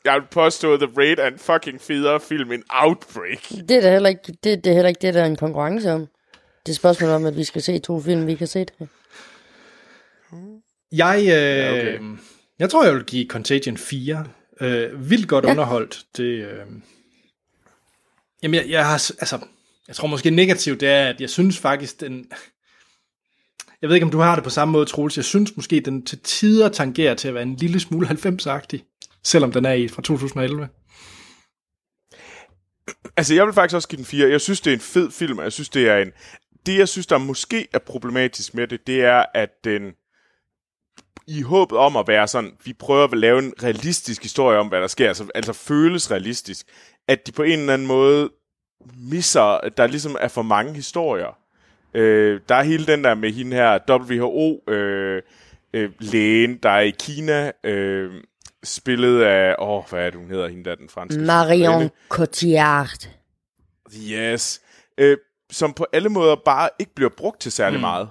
Jeg vil påstå, at The Raid er en fucking federe film end Outbreak. Det er, da heller ikke, det, det er heller ikke det, der er en konkurrence om. Det er et spørgsmål om, at vi skal se to film, vi kan se det. Jeg, øh, Ja, okay. jeg tror, jeg vil give Contagion 4. Øh, vildt godt Ja. underholdt. Det, øh, jamen, jeg, jeg har, altså, jeg tror måske negativt, det er, at jeg synes faktisk, den, jeg ved ikke, om du har det på samme måde, Troels, jeg synes måske, den til tider tangerer til at være en lille smule 90-agtig, selvom den er i fra 2011. Altså, jeg vil faktisk også give den 4. Jeg synes, det er en fed film, og jeg synes, det er en... Det, jeg synes, der måske er problematisk med det, det er, at den i håbet om at være sådan, vi prøver at lave en realistisk historie om, hvad der sker, altså, altså føles realistisk, at de på en eller anden måde misser, at der ligesom er for mange historier. Øh, der er hele den der med hende her, WHO, øh, øh, lægen, der er i Kina, øh, spillet af, åh, hvad er det, hun hedder, hende der, den franske Marion? Cotillard. Yes. Øh, som på alle måder bare ikke bliver brugt til særlig mm. meget.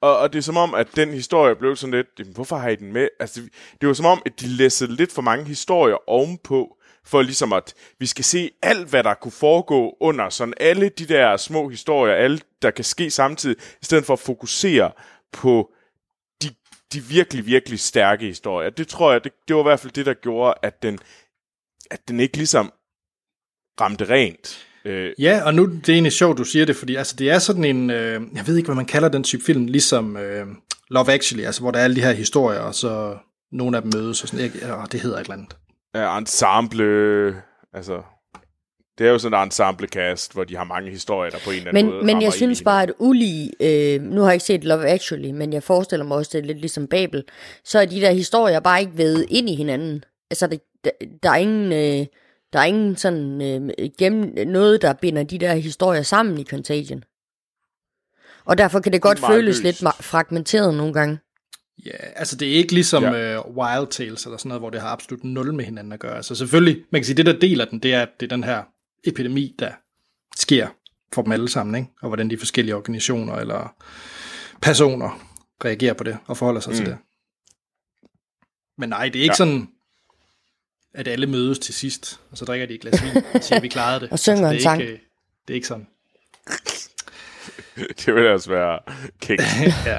Og, og det er som om, at den historie blev sådan lidt, "Jamen, hvorfor har I den med? Altså, det, det var som om, at de læssede lidt for mange historier ovenpå, for ligesom at vi skal se alt, hvad der kunne foregå under sådan alle de der små historier, alle der kan ske samtidig, i stedet for at fokusere på de, de virkelig, virkelig stærke historier. Det tror jeg, det, det var i hvert fald det, der gjorde, at den, at den ikke ligesom ramte rent. Øh, Ja, og nu det er egentlig sjovt, du siger det, fordi altså, det er sådan en, øh, jeg ved ikke, hvad man kalder den type film, ligesom øh, Love Actually, altså hvor der er alle de her historier, og så nogle af dem mødes, og sådan, ikke, åh, det hedder et eller andet. ja, ensemble, altså, det er jo sådan et ensemble-cast, hvor de har mange historier, der på en eller anden Men, måde men jeg synes bare, at ulige, øh, nu har jeg ikke set Love Actually, men jeg forestiller mig også, det er lidt ligesom Babel, så er de der historier bare ikke ved ind i hinanden. Altså, det, der, der er ingen, øh, der er ingen sådan øh, gennem, noget, der binder de der historier sammen i Contagion. Og derfor kan det godt Det føles løst. lidt fragmenteret nogle gange. Ja, altså det er ikke ligesom Ja. uh, Wild Tales eller sådan noget, hvor det har absolut nul med hinanden at gøre. Altså selvfølgelig, man kan sige, det der deler den, det er, at det er den her epidemi, der sker for dem alle sammen, ikke? og hvordan de forskellige organisationer eller personer reagerer på det og forholder sig mm. til det. Men nej, det er ikke ja. sådan, at alle mødes til sidst, og så drikker de et glas vin og siger, at vi klarede det. Og synger det en er sang. Ikke, øh, det er ikke sådan. Det vil altså være king. Ja.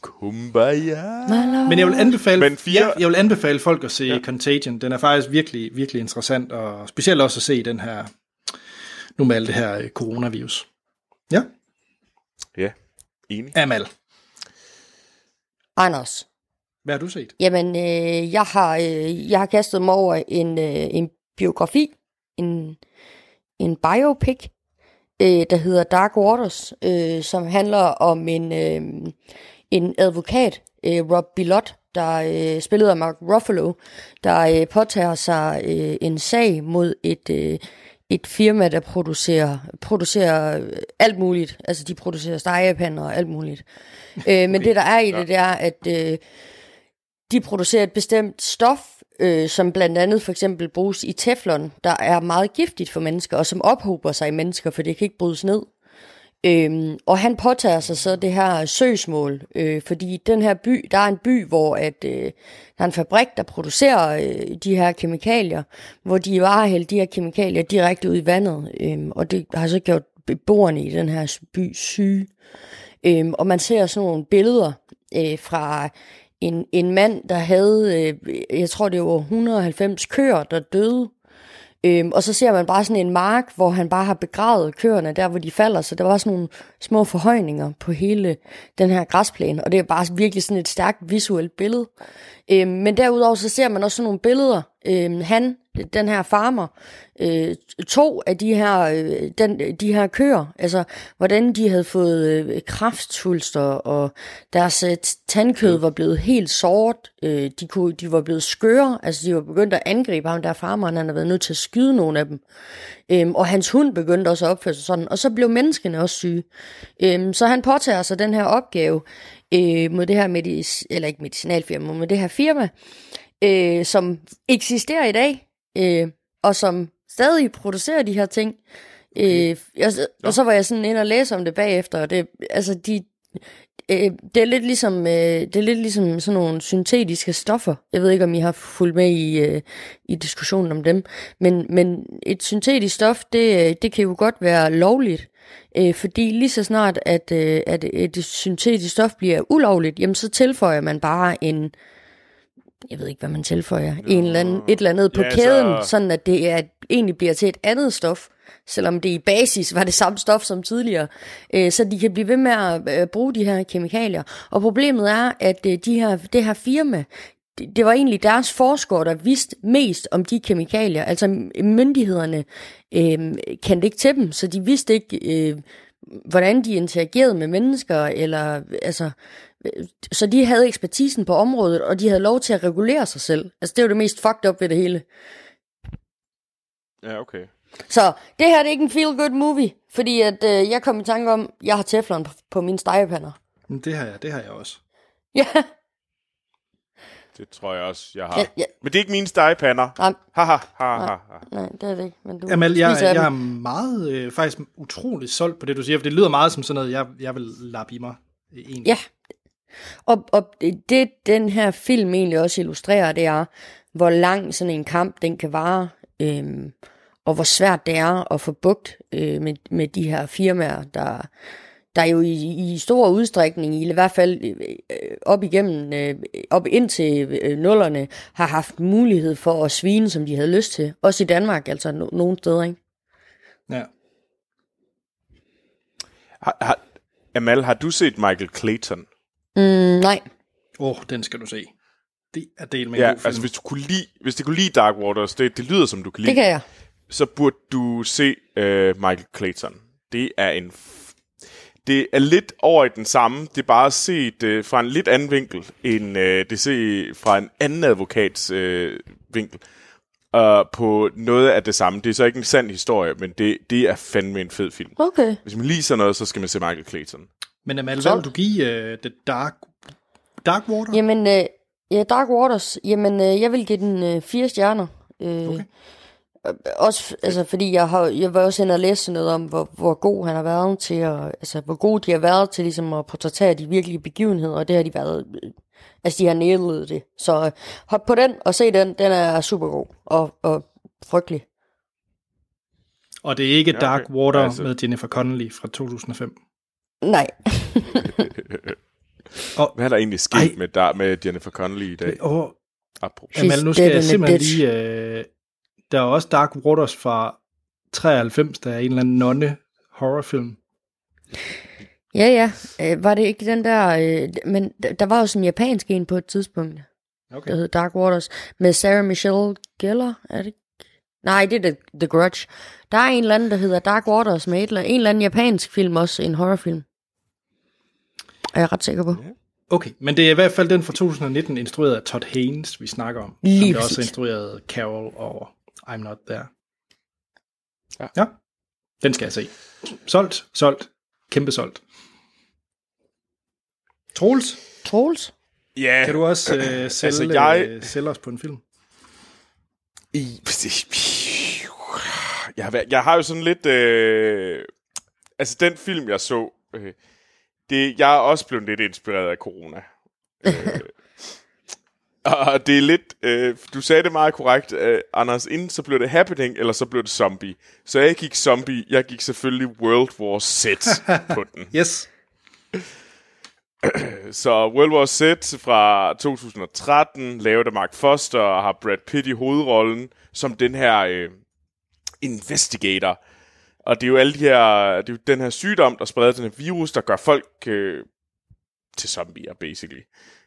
Kumbaya. Men jeg vil anbefale, Men fire- ja, jeg vil anbefale folk at se Ja. Contagion. Den er faktisk virkelig, virkelig interessant, og specielt også at se den her, nu med alt det her øh, coronavirus. Ja, Ja, enig. Amal. Anders, Hvad har du set? jamen, øh, jeg, har, øh, jeg har kastet mig over en, øh, en biografi, en, en biopic, øh, der hedder Dark Waters, øh, som handler om en, øh, en advokat, øh, Rob Bilott, der øh, spillet af Mark Ruffalo, der øh, påtager sig øh, en sag mod et, øh, et firma, der producerer, producerer alt muligt. Altså, de producerer stegepander og alt muligt. Øh, men det, der er i det, det er, at øh, de producerer et bestemt stof, øh, som blandt andet for eksempel bruges i teflon, der er meget giftigt for mennesker, og som ophober sig i mennesker, for det kan ikke brydes ned. Øhm, og han påtager sig så det her søgsmål, øh, fordi den her by, der er en by, hvor at, øh, der er en fabrik, der producerer øh, de her kemikalier, hvor de bare hælder de her kemikalier direkte ud i vandet, øh, og det har så gjort beboerne i den her by syge. Øhm, og man ser sådan nogle billeder øh, fra en, en mand, der havde, øh, jeg tror det var 190 køer, der døde. Øhm, og så ser man bare sådan en mark, hvor han bare har begravet køerne, der hvor de falder. Så der var sådan nogle små forhøjninger på hele den her græsplæne. Og det er bare virkelig sådan et stærkt visuelt billede. Øhm, men derudover så ser man også sådan nogle billeder øh, han, den her farmer, øh, to af de her, øh, den, de her køer, altså hvordan de havde fået øh, kraftsulster, og deres øh, tandkød var blevet helt sort, øh, de, kunne, de var blevet skøre, altså de var begyndt at angribe ham, der farmeren, han havde været nødt til at skyde nogle af dem. øh, og hans hund begyndte også at opføre sig sådan, og så blev menneskene også syge. Øh, så han påtager sig den her opgave øh, mod det her medic- eller ikke medicinalfirma, men med det her firma, øh, som eksisterer i dag, øh, og som stadig producerer de her ting. Øh, jeg, og så var jeg sådan inde og læse om det bagefter, og det, altså de, øh, det, er lidt ligesom, øh, det er lidt ligesom sådan nogle syntetiske stoffer. Jeg ved ikke, om I har fulgt med i, øh, i diskussionen om dem. Men, men et syntetisk stof, det, øh, det kan jo godt være lovligt. Øh, fordi lige så snart, at, øh, at et syntetisk stof bliver ulovligt, jamen så tilføjer man bare en, jeg ved ikke, hvad man tilføjer, en eller anden, et eller andet på Ja, kæden, så- sådan at det er, egentlig bliver til et andet stof, selvom det i basis var det samme stof som tidligere. Øh, så de kan blive ved med at øh, bruge de her kemikalier. Og problemet er, at øh, de her, det her firma, det, det var egentlig deres forskere, der vidste mest om de kemikalier. Altså myndighederne øh, kendte ikke til dem, så de vidste ikke, øh, hvordan de interagerede med mennesker, eller altså, så de havde ekspertisen på området, og de havde lov til at regulere sig selv. Altså det var det mest fucked up ved det hele. Ja, okay. Så det her det er ikke en feel-good movie, fordi at øh, jeg kom i tanke om, jeg har teflon på, på mine stegepander. Men Det har jeg, det har jeg også. Ja, Det tror jeg også, jeg har. ja, ja. Men det er ikke mine stegepander. Nej, Haha, ha, ha, ha. nej, det er det ikke. Men du Amal, jeg, af jeg er meget, øh, faktisk utroligt solgt på det, du siger, for det lyder meget som sådan noget, jeg, jeg vil lappe i mig. øh, Egentlig. Ja. Og, og det, den her film egentlig også illustrerer, det er, hvor lang sådan en kamp den kan vare, øhm, og hvor svært det er at få bugt øh, med, med de her firmaer, der, der jo i, i stor udstrækning, i hvert fald øh, øh op igennem, øh, op indtil øh, nullerne, har haft mulighed for at svine, som de havde lyst til. Også i Danmark, altså no- nogle steder, ikke? ja. Har, har, Amal, har du set Michael Clayton? Mm, nej. Åh, oh, den skal du se. Det er del med en Ja, god film. altså hvis du kunne lide, hvis det kunne lide Dark Waters, det, det lyder som du kan lide, Det kan jeg. så burde du se uh, Michael Clayton. Det er en... F- det er lidt over i den samme. Det er bare set uh, fra en lidt anden vinkel, end uh, det er set fra en anden advokats uh, vinkel. Uh, på noget af det samme. Det er så ikke en sand historie, men det, det er fandme en fed film. Okay. Hvis man lige sådan noget, så skal man se Michael Clayton. Men Amal, hvad vil du give uh, The Dark, Dark Water? Jamen, øh, ja, Dark Waters, jamen, øh, jeg vil give den øh, fire stjerner. Øh, Okay. øh, Også, altså, fordi jeg har, jeg var også inde og læse noget om, hvor, hvor god han har været til at, altså, hvor god de har været til ligesom at portrættere de virkelige begivenheder, og det har de været, øh, altså, de har nailet det. Så øh, hop på den og se den, den er super god og, og frygtelig. Og det er ikke Ja, Dark okay. Water Altså- med Jennifer Connelly fra 2005. Nej, Hvad er der egentlig sket Ej. med, der, med Jennifer Connelly i dag? Åh, Apropos. Amal, nu skal jeg simpelthen lige... Øh, der er også Dark Waters fra 93, der er en eller anden nonne horrorfilm. ja, ja, øh, var det ikke den der, øh, men der, der var jo sådan en japansk en på et tidspunkt. Okay. der hed Dark Waters, med Sarah Michelle Gellar, er det ikke? Nej, det er The, The Grudge. Der er en eller anden, der hedder Dark Waters med et eller en eller anden japansk film også, en horrorfilm. Er jeg ret sikker på. Okay, men det er i hvert fald den fra 2019, instrueret af Todd Haynes, vi snakker om. Lige som også instrueret Carol og I'm Not There. Ja. ja. Den skal jeg se. Solgt, solgt, kæmpe solgt. Troels, Troels? Ja, kan du også øh, sælge, Altså, altså, jeg- jeg... øh, sælge os på en film? I, jeg, har, været- jeg har jo sådan lidt... Øh, altså, den film, jeg så... Øh, det, jeg er også blevet lidt inspireret af corona. øh, og det er lidt... Øh, du sagde det meget korrekt, øh, Anders. Inden så blev det Happening, eller så blev det Zombie. Så jeg gik Zombie. Jeg gik selvfølgelig World War Z på den. Yes. Så World War Z fra 2013, lavet af Mark Foster, og har Brad Pitt i hovedrollen, som den her øh, investigator. Og det er jo alle de her, det er jo den her sygdom, der spreder den her virus, der gør folk øh, til zombier, basically.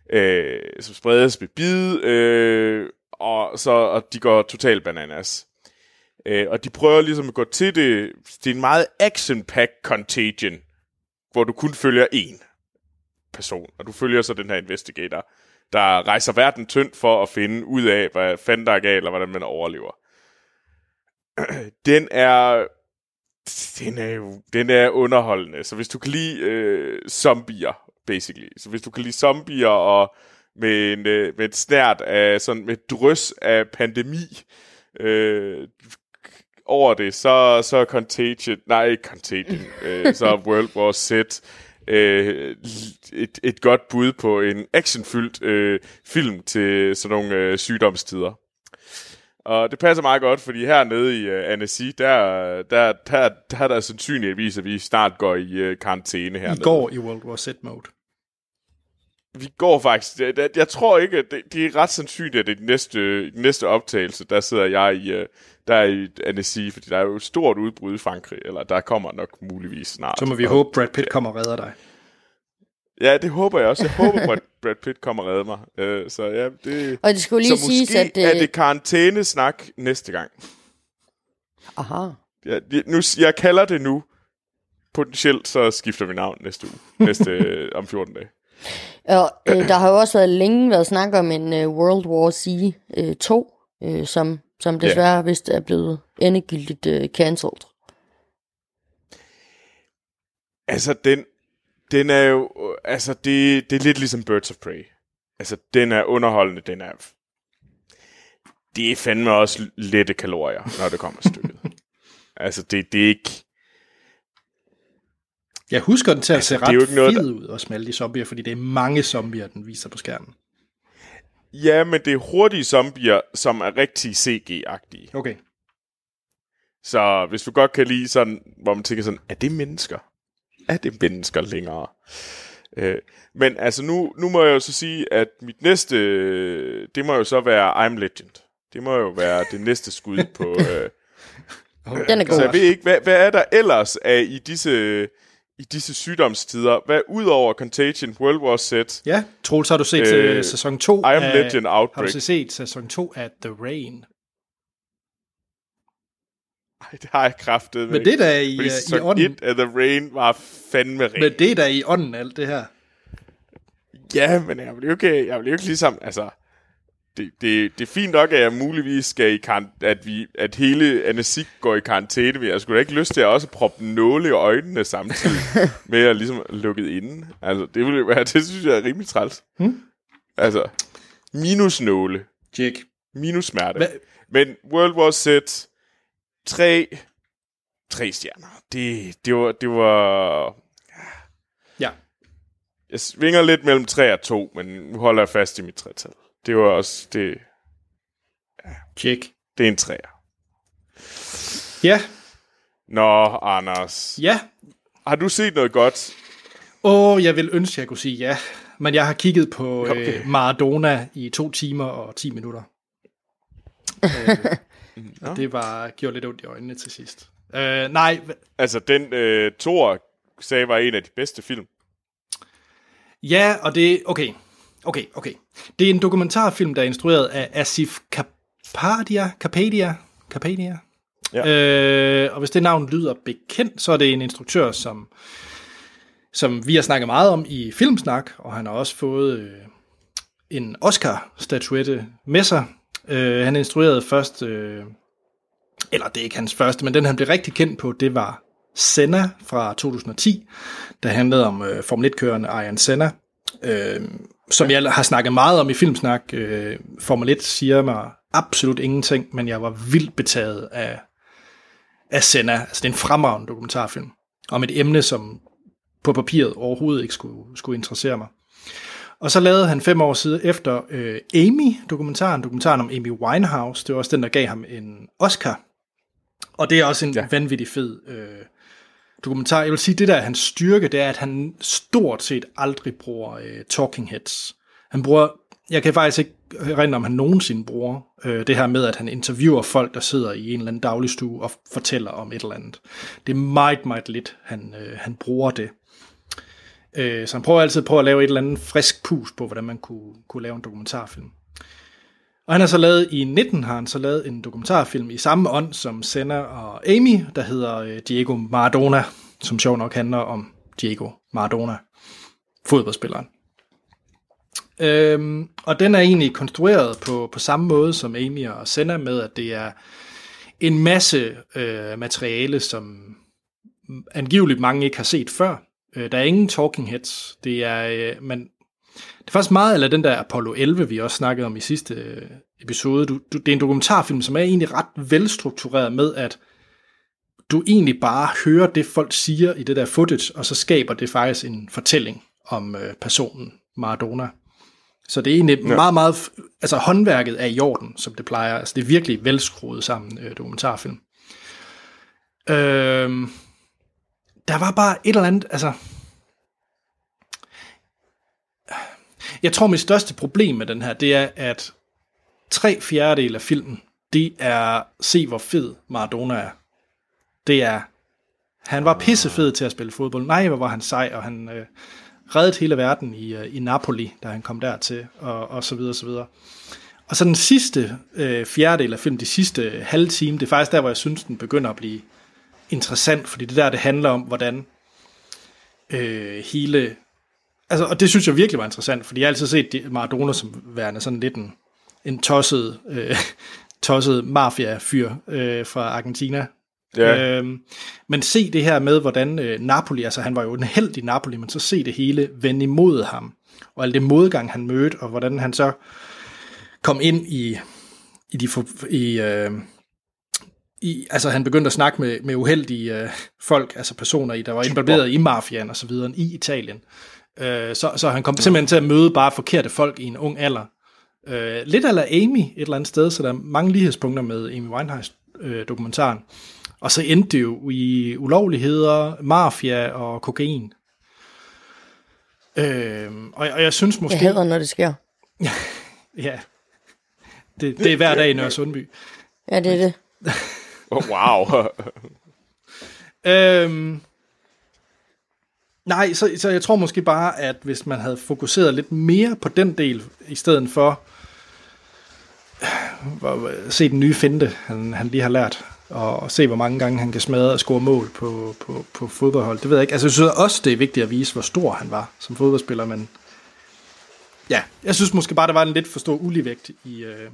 Øh, som spredes ved bid, øh, og, så, og de går totalt bananas. Øh, og de prøver ligesom at gå til det. Det er en meget action-packed contagion, hvor du kun følger én person, og du følger så den her investigator, der rejser verden tyndt for at finde ud af, hvad fanden der er galt, og hvordan man overlever. Den er den er jo den er underholdende. Så hvis du kan lide øh, zombier, basically. Så hvis du kan lide zombier og med en, øh, med et snært af sådan med drøs af pandemi øh, over det, så så er Contagion, nej ikke Contagion, øh, så World War Z øh, et, et godt bud på en actionfyldt øh, film til sådan nogle øh, sygdomstider. Og det passer meget godt, fordi hernede i uh, Annecy, der, der, der, der er der sandsynligvis, at vi snart går i uh, karantæne hernede. I går i World War Z mode. Vi går faktisk. Det, jeg tror ikke, at det, det er ret sandsynligt, at det er næste, næste optagelse, der sidder jeg i, uh, der er i Annecy, fordi der er jo et stort udbrud i Frankrig, eller der kommer nok muligvis snart. Så må vi håbe, Brad Pitt kommer og redder dig. Ja, det håber jeg også. Jeg håber, at Brad Pitt kommer og redder mig. Uh, så ja, det... Og det skulle lige så måske at... er det karantænesnak næste gang. Aha. Ja, det- nu, jeg kalder det nu. Potentielt så skifter vi navn næste uge. Næste øh, om 14 dage. Og øh, der har jo også været længe været snak om en øh, World War Z øh, 2, øh, som, som desværre yeah. vist er blevet endegyldigt øh, cancelled. Altså, den, den er jo... Altså, det, det er lidt ligesom Birds of Prey. Altså, den er underholdende, den er... Det er fandme også lette kalorier, når det kommer til stykket. altså, det, det er ikke... Jeg husker den til at se Altså, det jo ret ikke noget, fed ud, også med alle de zombier, fordi det er mange zombier, den viser på skærmen. Ja, men det er hurtige zombier, som er rigtig CG-agtige. Okay. Så hvis du godt kan lide sådan, hvor man tænker sådan, er det mennesker? Er det mennesker længere? Øh, men altså nu, nu må jeg jo så sige, at mit næste, øh, det må jo så være I'm Legend. Det må jo være det næste skud på... Øh, Den er god. så jeg ved ikke, hvad, hvad er der ellers af i disse, i disse sygdomstider? Hvad udover Contagion, World War Z, Ja, Troels, har du set Øh, øh, sæson 2 I Am af, Legend Har du Outbreak? set sæson 2 af The Rain? Ej, det har jeg kraftet Men det er da i, øh, i ånden. 1 af The Rain var fandme ring. Men det er da i ånden, alt det her. Ja, men jeg vil jo ikke, jeg vil jo ikke ligesom, altså, det, det, det er fint nok, at jeg muligvis skal i karant- at, vi, at hele Anasik går i karantæne, men jeg skulle da ikke lyst til at også proppe nåle i øjnene samtidig med at ligesom lukket inde. Altså, det ville være, det synes jeg er rimelig træls. Hmm? Altså, minus nåle, Jake. minus smerte. Hva? Men World War Z, tre, tre stjerner. Det, det var, det var, Ja. jeg svinger lidt mellem 3 og 2, men nu holder jeg fast i mit tretal. Det var også, det, Jake. det er en træer. Ja. Nå, Anders. Ja. Har du set noget godt? Åh, jeg vil ønske, jeg kunne sige ja. Men jeg har kigget på okay. Okay. øh, Maradona i to timer og 10 minutter. øh, og det var gjorde lidt ondt i øjnene til sidst. Øh, nej, Altså, den øh, Thor sagde var en af de bedste film. ja, og det... Okay, okay, okay. Det er en dokumentarfilm, der er instrueret af Asif Kapadia. Kapadia? Kapadia? Ja. Øh, og hvis det navn lyder bekendt, så er det en instruktør, som, som vi har snakket meget om i Filmsnak, og han har også fået øh, en Oscar-statuette med sig. Øh, han instruerede først, øh, eller det er ikke hans første, men den han blev rigtig kendt på, det var Senna fra 2010, der handlede om øh, Formel 1-kørende Ayan Senna, øh, som jeg har snakket meget om i Filmsnak. Øh, Formel 1 siger mig absolut ingenting, men jeg var vildt betaget af, af Senna. Altså det er en fremragende dokumentarfilm om et emne, som på papiret overhovedet ikke skulle, skulle interessere mig. Og så lavede han fem år siden efter øh, Amy-dokumentaren, dokumentaren om Amy Winehouse. Det var også den, der gav ham en Oscar. Og det er også en ja. Vanvittig fed øh, dokumentar. Jeg vil sige, det der er hans styrke, det er, at han stort set aldrig bruger øh, talking heads. Han bruger, jeg kan faktisk ikke rende om han nogensinde bruger øh, det her med, at han interviewer folk, der sidder i en eller anden dagligstue og fortæller om et eller andet. Det er meget, meget lidt, han, øh, han bruger det. Øh, så han prøver altid på at lave et eller andet frisk pus på, hvordan man kunne, kunne lave en dokumentarfilm. Og han har så lavet, i 19 har han så lavet en dokumentarfilm i samme ånd som Senna og Amy, der hedder øh, Diego Maradona, som sjov nok handler om Diego Maradona, fodboldspilleren. Øhm, og den er egentlig konstrueret på, på samme måde som Amy og Senna med, at det er en masse øh, materiale, som angiveligt mange ikke har set før. Øh, der er ingen talking heads. Det er, øh, man, det er faktisk meget eller den der Apollo 11, vi også snakkede om i sidste øh, episode. Du, du, det er en dokumentarfilm, som er egentlig ret velstruktureret med, at du egentlig bare hører det, folk siger i det der footage, og så skaber det faktisk en fortælling om øh, personen Maradona. Så det er egentlig ja. meget, meget... Altså håndværket er i orden, som det plejer. Altså det er virkelig velskruet sammen øh, dokumentarfilm. Øhm, der var bare et eller andet... Altså, jeg tror, mit største problem med den her, det er, at tre fjerdedel af filmen, det er se, hvor fed Maradona er. Det er, han var pissefed til at spille fodbold. Nej, hvor var han sej, og han øh, reddede hele verden i, øh, i Napoli, da han kom dertil, og, og så videre, så videre. Og så den sidste øh, fjerdedel af filmen, de sidste halve time, det er faktisk der, hvor jeg synes, den begynder at blive interessant, fordi det der, det handler om, hvordan øh, hele... Altså, og det synes jeg virkelig var interessant, fordi jeg har altid set Maradona som værende sådan lidt en, en tosset, øh, tosset mafia-fyr øh, fra Argentina. Ja. Øhm, men se det her med, hvordan øh, Napoli, altså han var jo en held i Napoli, men så se det hele vende imod ham, og al det modgang, han mødte, og hvordan han så kom ind i, i de i, øh, i, altså han begyndte at snakke med, med uheldige øh, folk, altså personer, i, der var involveret i mafiaen og så videre i Italien. Øh, så, så han kom simpelthen til at møde bare forkerte folk i en ung alder. Øh, lidt eller Amy et eller andet sted, så der er mange lighedspunkter med Amy Winehouse øh, dokumentaren. Og så endte det jo i ulovligheder, mafia og kokain. Øh, og, og jeg synes måske... Jeg hader, når det sker. Ja, det, det er hver dag i Nørre Sundby. Ja, det er det. Oh, wow. Øhm, nej, så, så jeg tror måske bare, at hvis man havde fokuseret lidt mere på den del, i stedet for øh, se den nye finte, han, han lige har lært, og, og se, hvor mange gange han kan smadre og score mål på, på, på fodboldhold. Det ved jeg ikke. Altså, jeg synes også, det er vigtigt at vise, hvor stor han var som fodboldspiller, men ja, jeg synes måske bare, der var en lidt for stor uligevægt i, øh,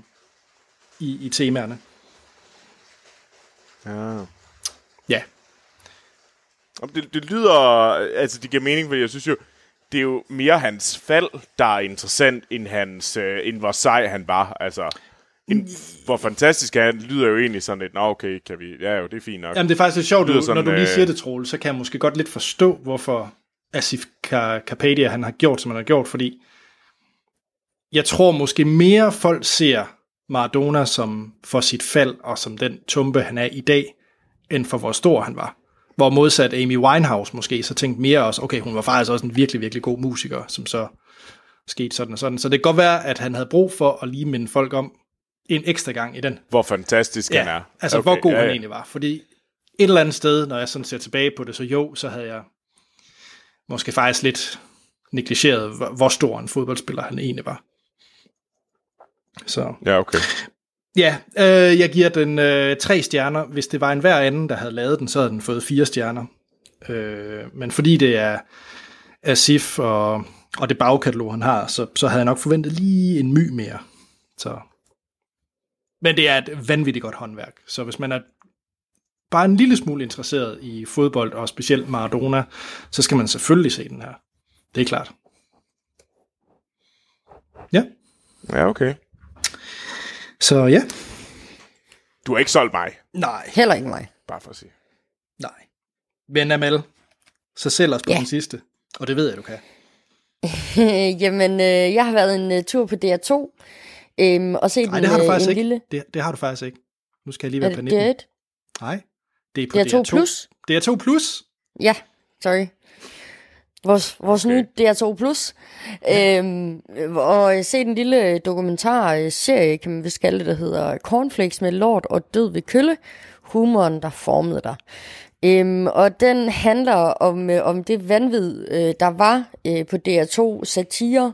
i, i temaerne ja. Ja, Det, det lyder, altså det giver mening, for jeg synes jo, det er jo mere hans fald, der er interessant, end, hans, øh, end hvor sej han var. Altså, end, hvor fantastisk han lyder jo egentlig sådan lidt, nå okay, kan vi, ja jo, det er fint nok. Jamen, det er faktisk lidt sjovt, du, sådan, når du lige øh, siger det, Troel, så kan jeg måske godt lidt forstå, hvorfor Asif Ka- Kapadia, han har gjort, som han har gjort, fordi jeg tror måske mere folk ser Maradona som for sit fald, og som den tumpe, han er i dag, end for hvor stor han var. Hvor modsat Amy Winehouse måske, så tænkte mere også, okay, hun var faktisk også en virkelig, virkelig god musiker, som så skete sådan og sådan. Så det kan godt være, at han havde brug for at lige minde folk om en ekstra gang i den Hvor fantastisk han er. altså okay, hvor god ja, han ja. egentlig var. Fordi et eller andet sted, når jeg sådan ser tilbage på det, så jo, så havde jeg måske faktisk lidt negligeret, hvor stor en fodboldspiller han egentlig var. Så Ja, okay. ja, øh, jeg giver den øh, tre stjerner. Hvis det var en hver anden, der havde lavet den, så havde den fået fire stjerner. Øh, men fordi det er Asif og, og det bagkatalog, han har, så, så havde jeg nok forventet lige en my mere. Så. Men det er et vanvittigt godt håndværk. Så hvis man er bare en lille smule interesseret i fodbold, og specielt Maradona, så skal man selvfølgelig se den her. Det er klart. Ja, Ja, okay. Så ja. Du har ikke solgt mig, Nej, Heller ikke mig. bare for at sige. nej. Men Amal, så sælg os på Ja. den sidste. Og det ved jeg, du kan. Jamen, øh, jeg har været en uh, tur på DR2, øhm, og set Nej, det har du øh, faktisk en ikke. lille... Det, det har du faktisk ikke. Nu skal jeg lige være på det 19. DR1? Nej, det er på DR2 DR2. Plus? DR2 Plus. Ja, sorry. Vores, vores Okay. nye DR2 Plus. Øhm, og jeg set en lille dokumentarserie, kan man vist kalde det, der hedder Cornflakes med lort og død ved kølle. Humoren, der formede dig. Øhm, og den handler om, øh, om det vanvid, øh, der var øh, på DR2 satire,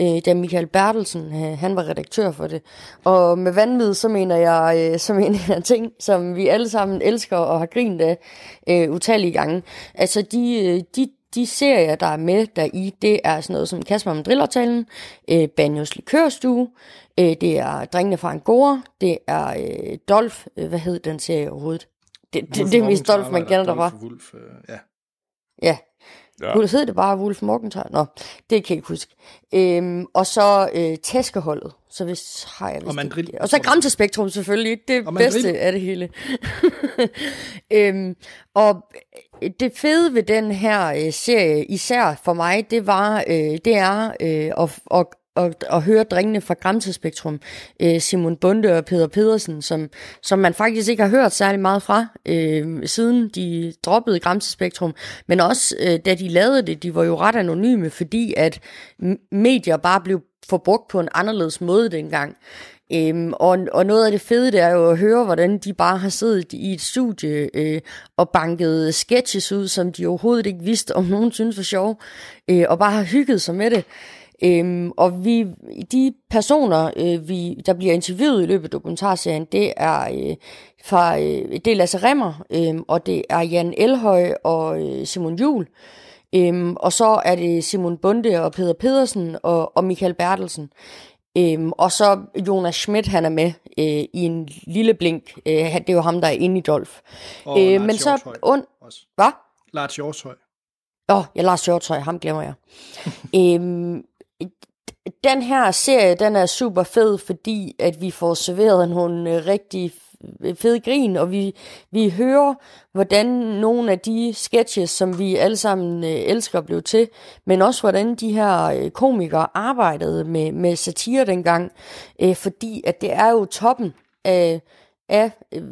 øh, da Michael Bertelsen, øh, han var redaktør for det. Og med vanvid, så mener jeg, øh, så mener jeg ting, som vi alle sammen elsker og har grint af øh, utallige gange. Altså de, øh, de, de serier, der er med der i, det er sådan noget som Kasper med Drillertalen, øh, Banjos Likørstue, øh, det er Drengene fra Angora, det er øh, Dolph, øh, hvad hed den serie overhovedet? Det, det, det er mest Dolph, man kender derfra. Wolf, øh, ja. Ja. Ja. Ja. Hed det bare Wolf Morgenthaler? Nå, det kan jeg ikke huske. Øhm, og så øh, tæskeholdet. Så hvis har jeg vist Og mandril. Og så Gramsespektrum selvfølgelig. Det Og mandril. bedste af det hele. øhm, og det fede ved den her øh, serie, især for mig, det var, øh, det er øh, at, at og, og høre drengene fra Gramsespektrum, øh, Simon Bunde og Peter Pedersen, som, som man faktisk ikke har hørt særlig meget fra, øh, siden de droppede Gramsespektrum, men også øh, da de lavede det, de var jo ret anonyme, fordi at medier bare blev forbrugt på en anderledes måde dengang. Øhm, og, og noget af det fede, det er jo at høre, hvordan de bare har siddet i et studie øh, og banket sketches ud, som de overhovedet ikke vidste, om nogen synes var sjov, øh, og bare har hygget sig med det. Øhm, og vi, de personer, øh, vi, der bliver interviewet i løbet af dokumentarserien, det er øh, fra øh, det er Lasse Remmer, øh, og det er Jan Elhøj og øh, Simon Jul. Øhm, og så er det Simon Bunde og Peter Pedersen og, og Michael Bertelsen. Øhm, og så Jonas Schmidt, han er med øh, i en lille blink. Øh, det er jo ham, der er inde i Dolf. Og Øh, men så und... Hvad? Lars Hjortshøj. Åh, oh, jeg Lars Hjortøj, ham glemmer jeg. øhm, den her serie, den er super fed, fordi at vi får serveret nogle øh, rigtig øh, fede grin, og vi, vi hører, hvordan nogle af de sketches, som vi alle sammen øh, elsker, blev til, men også hvordan de her øh, komikere arbejdede med, med satire dengang, øh, fordi at det er jo toppen af, af øh,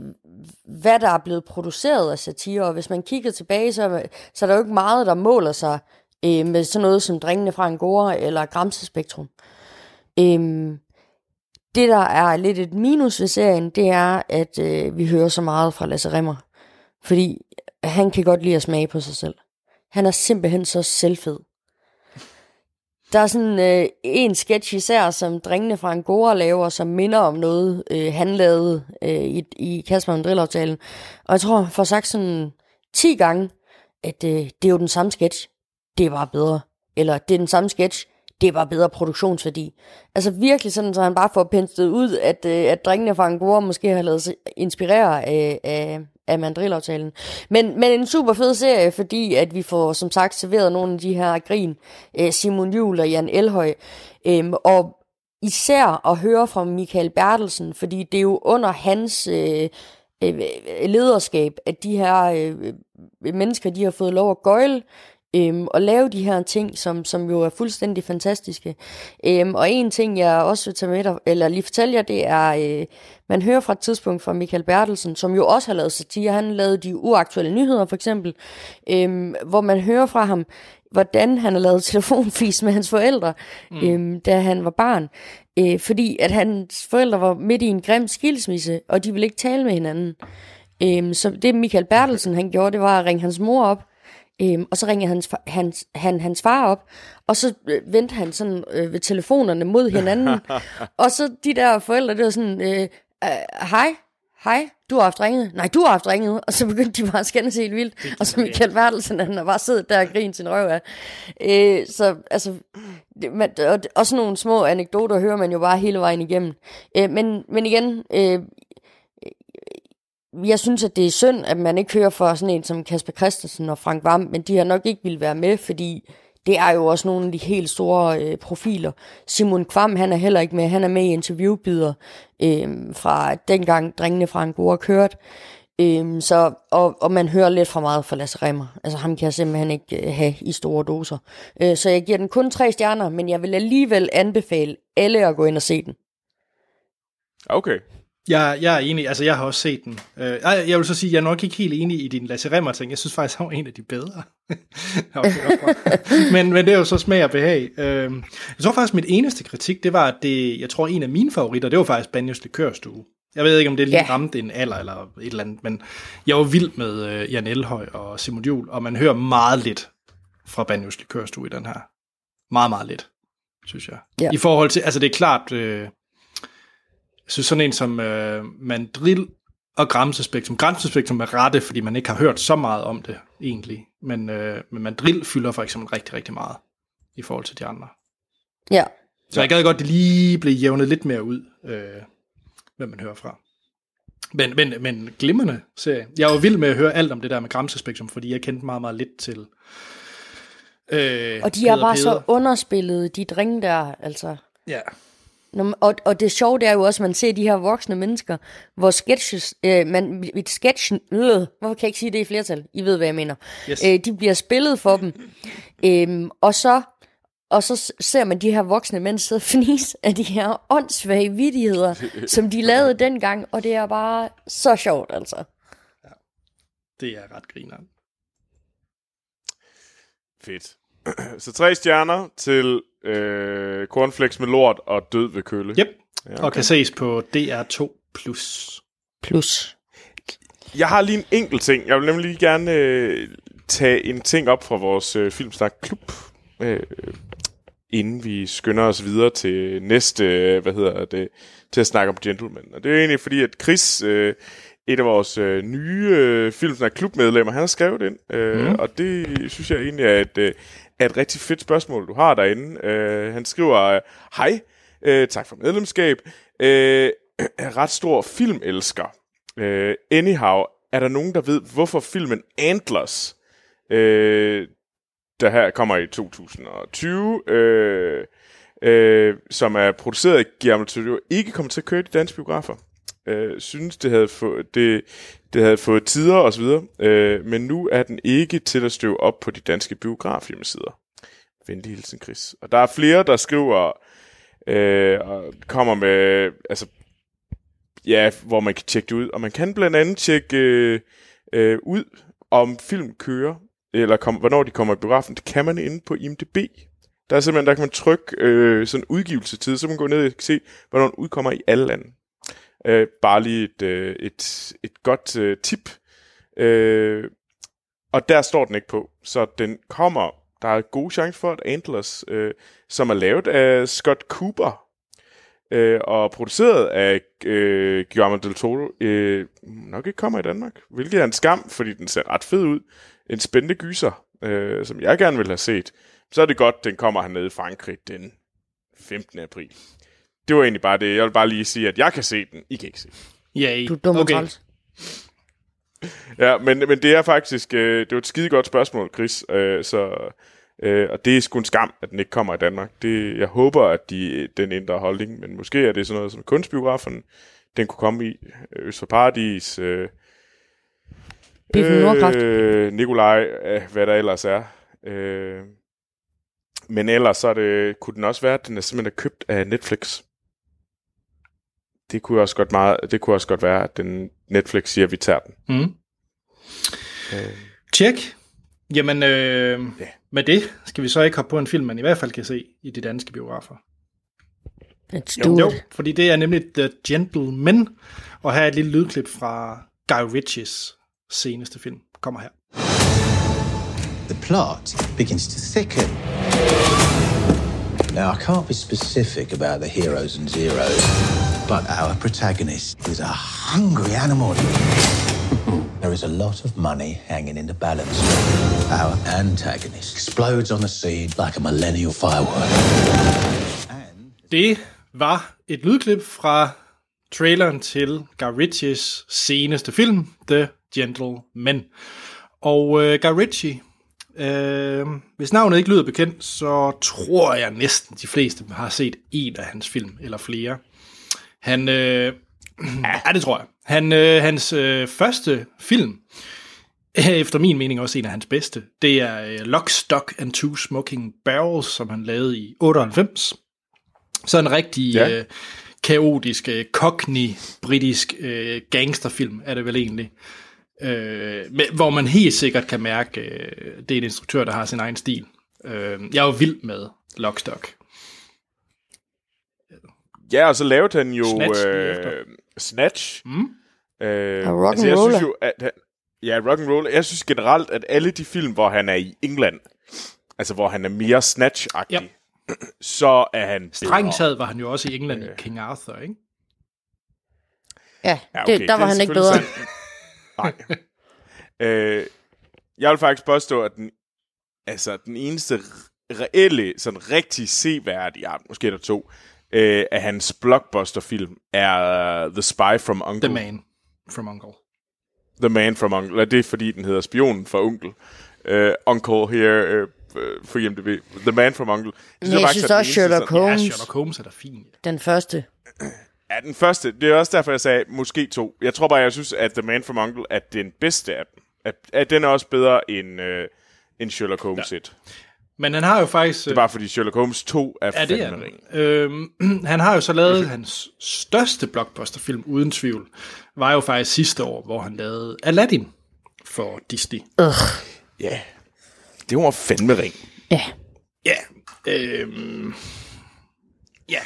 hvad der er blevet produceret af satire, og hvis man kigger tilbage, så, så er der jo ikke meget, der måler sig øh, med sådan noget som Drengene fra Angora eller Gramsespektrum. Øhm, det, der er lidt et minus ved serien, det er, at øh, vi hører så meget fra Lasse Remmer. Fordi han kan godt lide at smage på sig selv. Han er simpelthen så selvfed. Der er sådan øh, en sketch især, som drengene fra Angora laver, som minder om noget, øh, han lavede øh, i, i Kasper og Drillaftalen. Og jeg tror, for sagt sådan 10 gange, at øh, det er jo den samme sketch. Det var bedre. Eller det er den samme sketch. Det var bedre produktionsværdi. Altså virkelig sådan, så han bare får penslet ud, at, øh, at drengene fra Angora måske har lavet sig inspirere af, af, af mandrillaftalen. Men, men en super fed serie, fordi at vi får som sagt serveret nogle af de her grin. Øh, Simon Juhl og Jan Elhøj. Øhm, og især at høre fra Michael Bertelsen, fordi det er jo under hans øh, øh lederskab, at de her øh, mennesker, de har fået lov at gøjle øhm, og lave de her ting, som, som jo er fuldstændig fantastiske. Øhm, og en ting, jeg også vil tage med dig, eller lige fortælle jer, det er, øh, man hører fra et tidspunkt fra Michael Bertelsen, som jo også har lavet satire. Han lavede de uaktuelle nyheder, for eksempel, øhm, hvor man hører fra ham, hvordan han har lavet telefonfis med hans forældre, mm. øhm, da han var barn. Øh, fordi at hans forældre var midt i en grim skilsmisse, og de ville ikke tale med hinanden. Øhm, så det Michael Bertelsen han gjorde, det var at ringe hans mor op, Øhm, og så ringede hans, hans, han hans far op, og så øh, vendte han sådan øh, ved telefonerne mod hinanden. og så de der forældre, det var sådan, øh, øh, hej, hej, du har haft ringet. Nej, du har haft ringet. Og så begyndte de bare at skændes helt vildt. Og så Michael Bertelsen, han har bare siddet der og grinet sin røv af. Øh, så altså, det, man, og, og sådan nogle små anekdoter hører man jo bare hele vejen igennem. Øh, men, men igen, øh, jeg synes, at det er synd, at man ikke hører for sådan en som Kasper Christensen og Frank Vam, men de har nok ikke ville være med, fordi det er jo også nogle af de helt store øh, profiler. Simon Kvam, han er heller ikke med. Han er med i interviewbider øh, fra dengang drengene fra Angora kørte. Øh, så, og, og man hører lidt for meget fra Lasse Remmer. Altså ham kan jeg simpelthen ikke øh, have i store doser. Øh, så jeg giver den kun tre stjerner, men jeg vil alligevel anbefale alle at gå ind og se den. Okay. Jeg, jeg er enig, altså jeg har også set den. Øh, jeg vil så sige, jeg er nok ikke helt enig i din Lasse Remmer ting. Jeg synes faktisk, han var en af de bedre. okay, men, men det er jo så smag og behag. Øh, jeg tror faktisk, mit eneste kritik, det var, at det, jeg tror, en af mine favoritter, det var faktisk Banjos Likørstue. Jeg ved ikke, om det lige Ja. ramte en alder eller et eller andet, men jeg var vild med øh, Jan Elhøj og Simon Juhl, og man hører meget lidt fra Banjos Likørstue i den her. Meget, meget lidt, synes jeg. Ja. I forhold til, altså det er klart, øh, synes sådan en som øh, Mandrill og Gramsespektrum. Gramsespektrum er rette, fordi man ikke har hørt så meget om det egentlig. Men, øh, men Mandrill fylder for eksempel rigtig, rigtig meget i forhold til de andre. Ja, Så jeg gad godt, det lige blev jævnet lidt mere ud, øh, hvad man hører fra. Men, men, men glimrende serie. Jeg var vild med at høre alt om det der med Gramsespektrum, fordi jeg kendte meget, meget lidt til, Øh, Og de er Peder bare så underspillede, de drenge der, altså. Ja. Når og, og det sjove, det er jo også, at man ser de her voksne mennesker, hvor sketches, øh, man, et sketchen, øh, hvorfor kan jeg ikke sige det i flertal? I ved, hvad jeg mener. Yes. Øh, de bliver spillet for dem. Øhm, og så og så ser man de her voksne mænd sidde og fnise af de her åndssvage vidigheder, som de lavede dengang, og det er bare så sjovt, altså. Det er ret grineren. Fedt. Så tre stjerner til øh, cornflakes med lort og død ved kølle. Yep. Ja, Og kan ses på DR2+. Plus. Plus. Jeg har lige en enkelt ting. Jeg vil nemlig lige gerne øh, tage en ting op fra vores øh, Filmsnak Klub, øh, inden vi skynder os videre til næste, øh, hvad hedder det, til at snakke om Gentleman. Og det er egentlig fordi, at Chris, øh, et af vores øh, nye øh, Filmsnak Klub-medlemmer, han har skrevet ind, øh, mm. og det synes jeg egentlig er et, øh, er et rigtig fedt spørgsmål, du har derinde. Øh, han skriver, øh, hej, øh, tak for medlemskab, øh, er ret stor filmelsker. Øh, anyhow, er der nogen, der ved, hvorfor filmen Antlers, øh, der her kommer i 2020, øh, øh, som er produceret af Guillermo Studio, Toro, ikke kommer til at køre i de danske biografer? Øh, synes, det havde, fået, det, det havde fået tider osv., øh, men nu er den ikke til at støve op på de danske biografhjemmesider. Venlig hilsen, Chris. Og der er flere, der skriver, øh, og kommer med, altså, ja, hvor man kan tjekke det ud. Og man kan blandt andet tjekke øh, øh, ud, om film kører, eller kom, hvornår de kommer i biografen. Det kan man inde på IMDb. Der er simpelthen, der kan man trykke øh, sådan udgivelsetid, så man går ned og kan se, hvornår den udkommer i alle lande. Øh, bare lige et, øh, et, et godt øh, tip. Øh, og der står den ikke på. Så den kommer, der er god chance for, at Antlers, øh, som er lavet af Scott Cooper, øh, og produceret af øh, Guillermo del Toro, øh, nok ikke kommer i Danmark. Hvilket er en skam, fordi den ser ret fed ud. En spændende gyser, øh, som jeg gerne vil have set. Så er det godt, den kommer hernede i Frankrig den 15. april. Det var egentlig bare det. Jeg vil bare lige sige, at jeg kan se den. I kan ikke se den. Yay. Du er dum okay. okay. Ja, men, men det er faktisk øh, det var et skide godt spørgsmål, Chris. Øh, så, øh, og det er sgu en skam, at den ikke kommer i Danmark. Det, jeg håber, at de, den ændrer holdning, men måske er det sådan noget som kunstbiografen, den kunne komme i. Øh, Øst for Paradis, øh, øh, Nikolaj, øh, hvad der ellers er. Øh, men ellers så er det, kunne den også være, at den er simpelthen er købt af Netflix. Det kunne også godt meget, det kunne også godt være, at den Netflix siger, at vi tager den. Mm. Øh. Tjek. Jamen, øh, Ja. med det skal vi så ikke hoppe på en film, man i hvert fald kan se i de danske biografer. Let's do Jo, it. fordi det er nemlig The Gentleman, og her er et lille lydklip fra Guy Ritchies seneste film. Kommer her. the plot begins to thicken. Now, I can't be specific about the heroes and zeros, but our protagonist is a hungry animal. There is a lot of money hanging in the balance. Our antagonist explodes on the scene like a millennial firework. Det var et lydklip fra traileren til Guy Ritchies seneste film, The Gentleman. Og øh, Guy Ritchie, øh, hvis navnet ikke lyder bekendt, så tror jeg næsten de fleste har set en af hans film, eller flere. Han, øh, ja, det tror jeg. Han, øh, hans øh, første film, efter min mening også en af hans bedste, det er øh, Lock, Stock and Two Smoking Barrels, som han lavede i 98. Så en rigtig Ja. ja. øh, kaotisk, øh, cockney-britisk øh, gangsterfilm er det vel egentlig. Øh, med, hvor man helt sikkert kan mærke, øh, det er en instruktør, der har sin egen stil. Øh, jeg er jo vild med Lockstock. Ja, og så lavede han jo Snatch øh. Snatch. Mm. Øh, Og Rock'n'Roller. jeg synes jo, at han, ja, rock and roll. Jeg synes generelt, at alle de film, hvor han er i England, altså hvor han er mere Snatch-agtig, Yep. så er han Strengt taget var han jo også i England i King Arthur, ikke? Ja, Ja, det, der var det han ikke bedre. Nej. øh, jeg vil faktisk påstå, at den, altså, den eneste reelle, sådan rigtig seværdige, ja, måske er der to, øh, af hans blockbuster-film er uh, The Spy from Uncle. The Man from Uncle. The Man from Uncle. Og det er fordi, den hedder Spionen fra Onkel. uh, Uncle here uh, for IMDb. The Man from Uncle. Men jeg synes også Sherlock Ja, Holmes, Sherlock Holmes er da fint. den første. Ja, den første. Det er også derfor, jeg sagde måske to. Jeg tror bare, jeg synes, at The Man from Uncle er den bedste af dem. At, at den er også bedre end, uh, end Sherlock Holmes 1. Men han har jo faktisk... Det er bare fordi Sherlock Holmes 2 er er fandme den. øhm, Han har jo så lavet hans største blockbusterfilm, uden tvivl, var jo faktisk sidste år, hvor han lavede Aladdin for Disney. Ja. Det var fandme ring. Ja. Ja. Øhm, ja.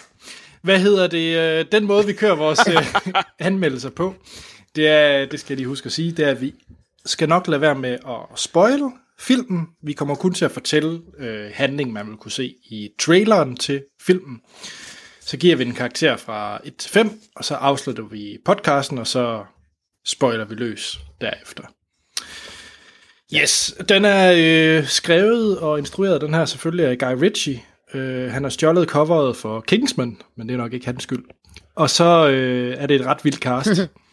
Hvad hedder det? øh, Den måde, vi kører vores øh, anmeldelser på, det er, det skal jeg lige huske at sige, det er, at vi skal nok lade være med at spoil filmen. Vi kommer kun til at fortælle øh, handlingen, man vil kunne se i traileren til filmen. Så giver vi en karakter fra 1 til 5, og så afslutter vi podcasten, og så spoiler vi løs derefter. Yes, den er øh, skrevet og instrueret, den her selvfølgelig af Guy Ritchie. Øh, han har stjålet coveret for Kingsman, men det er nok ikke hans skyld. Og så øh, er det et ret vildt cast.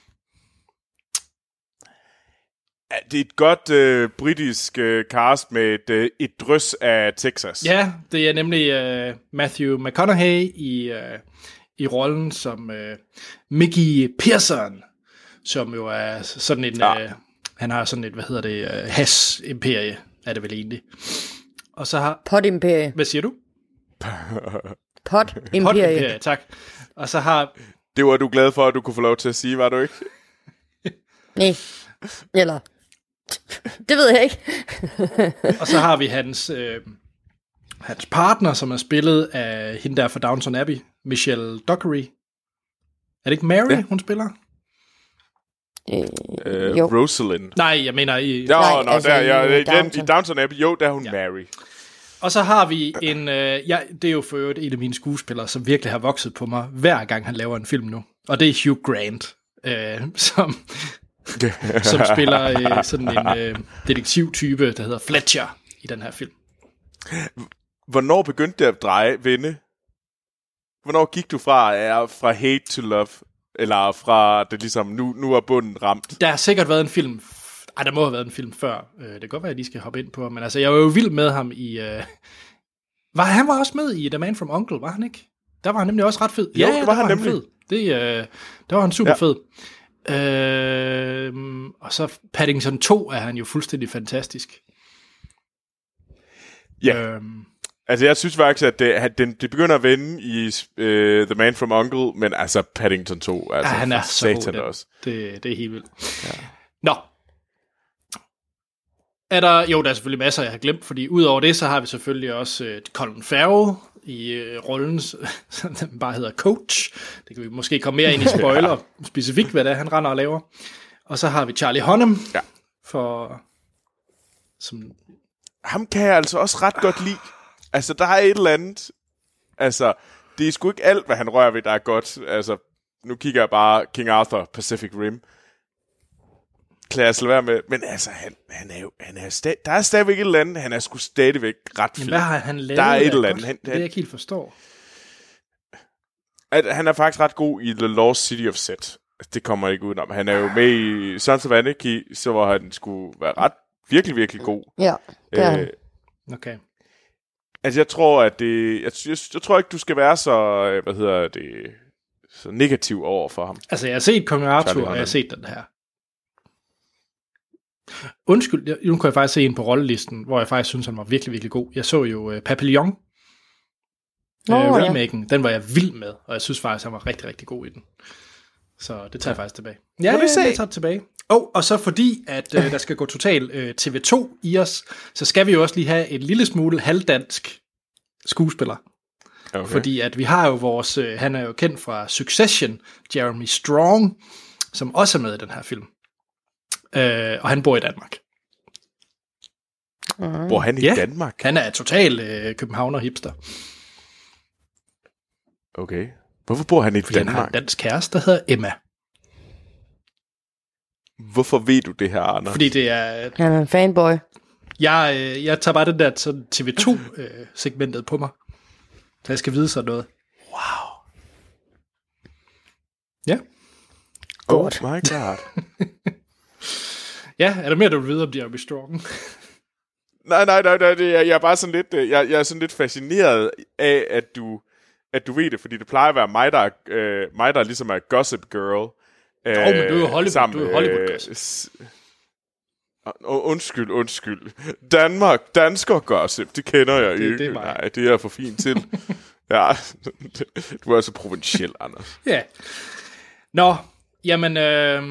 Ja, det er et godt øh, britisk øh, cast med et, øh, et drøs af Texas. ja, det er nemlig øh, Matthew McConaughey i, øh, i rollen som øh, Mickey Pearson, som jo er sådan en... Ja. Øh, han har sådan et, hvad hedder det, øh, has-imperie, er det vel egentlig. Og så har... Pot Imperie. Hvad siger du? Pot Imperie. Pot-imperie, tak. Og så har Det var du glad for, at du kunne få lov til at sige, var du ikke? Nej. Eller... Det ved jeg ikke. Og så har vi hans, øh, hans partner, som er spillet af hende der fra Downton Abbey, Michelle Dockery. Er det ikke Mary, ja. Hun spiller? Øh, Jo. Rosalind. Nej, jeg mener i... Jo, Nej, nå, altså der, i, øh, igen, Downton. i Downton Abbey, jo, der er hun ja. Mary. Og så har vi en... Øh, ja, det er jo for øvrigt en af mine skuespillere, som virkelig har vokset på mig, hver gang han laver en film nu. Og det er Hugh Grant, øh, som, som spiller øh, sådan en øh, detektivtype, der hedder Fletcher i den her film. Hvornår begyndte det at dreje, vende? Hvornår gik du fra, er fra hate to love? Eller fra det ligesom, nu, nu er bunden ramt? Der har sikkert været en film... Ej, der må have været en film før. Øh, det kan godt være, at jeg lige skal hoppe ind på. Men altså, jeg var jo vild med ham i... Øh... Var, han var også med i The Man from Uncle, var han ikke? Der var han nemlig også ret fed. Jo, det var der han nemlig. Fed. Det, øh, der var han super Ja. fed. Øh, og så Paddington 2 er han jo fuldstændig fantastisk. Ja. Øh, Altså, jeg synes faktisk, at det, at den, det begynder at vende i uh, The Man from Uncle, men altså Paddington 2, altså ja, han er så god. satan den. også. Det, det er helt vildt. Ja. Nå. Er der, jo, der er selvfølgelig masser, jeg har glemt, fordi udover det, så har vi selvfølgelig også øh, Colin Farrell i øh, rollen, som bare hedder Coach. Det kan vi måske komme mere ind i spoiler, specifikt hvad det er, han render og laver. Og så har vi Charlie Hunnam, Ja. for, som, Ham kan jeg altså også ret godt lide. Altså, der er et eller andet... Altså, det er sgu ikke alt, hvad han rører ved, der er godt. Altså, nu kigger jeg bare King Arthur, Pacific Rim. Klarer jeg slet være med. Men altså, han, han er jo... Han er sta- der er stadigvæk et eller andet. Han er sgu stadigvæk ret fed. hvad har han lavet? Der er et eller andet. Han- Det jeg ikke helt forstår. at han er faktisk ret god i The Lost City of Set. Det kommer ikke udenom. Han er jo med i Sons of Anarchy, så hvor han skulle være ret, virkelig, virkelig god. Ja, det er Øh. Okay. altså, jeg tror, at det... Jeg, jeg, jeg tror ikke, du skal være så, øh, hvad hedder det, så negativ over for ham. Altså, jeg har set Kong Arthur, og jeg har set den her. Undskyld, jeg- nu kan jeg faktisk se en på rollelisten, hvor jeg faktisk synes, han var virkelig, virkelig god. Jeg så jo uh, Papillon, Nå, uh, ja. remaken. Den var jeg vild med, og jeg synes faktisk, han var rigtig, rigtig god i den. Så det tager jeg faktisk tilbage. Ja, vi det, se. det tager jeg tilbage. Oh, og så fordi, at uh, der skal gå total uh, TV2 i os, så skal vi jo også lige have en lille smule halvdansk skuespiller. Okay. Fordi at vi har jo vores, øh, han er jo kendt fra Succession, Jeremy Strong, som også er med i den her film. Øh, og han bor i Danmark. Bor han i Ja. Danmark? Han er total øh, københavner hipster. Okay. Hvorfor bor han i Fordi han har Danmark? en dansk kæreste, der hedder Emma. Hvorfor ved du det her, Anders? Fordi det er, Han er en fanboy. jeg, øh, jeg tager bare den der sådan TV2-segmentet på mig. Så jeg skal vide sådan noget. Wow. Ja. Godt. Oh my god. Ja, er der mere, du vil vide om Jeremy Strong? Nej, nej, nej, nej det, jeg, jeg er bare sådan lidt, øh, jeg, jeg er sådan lidt fascineret af, at du, at du ved det, fordi det plejer at være mig, der, er, øh, mig, der ligesom er gossip girl. Øh, men du er jo Hollywood- du er Hollywood s- Uh, undskyld, undskyld. Danmark, dansker gossip, det kender jeg Det- ikke. det er mig. Nej, det er jeg for fint til. ja, du er så provinciel, Anders. Ja. Nå, jamen, øh,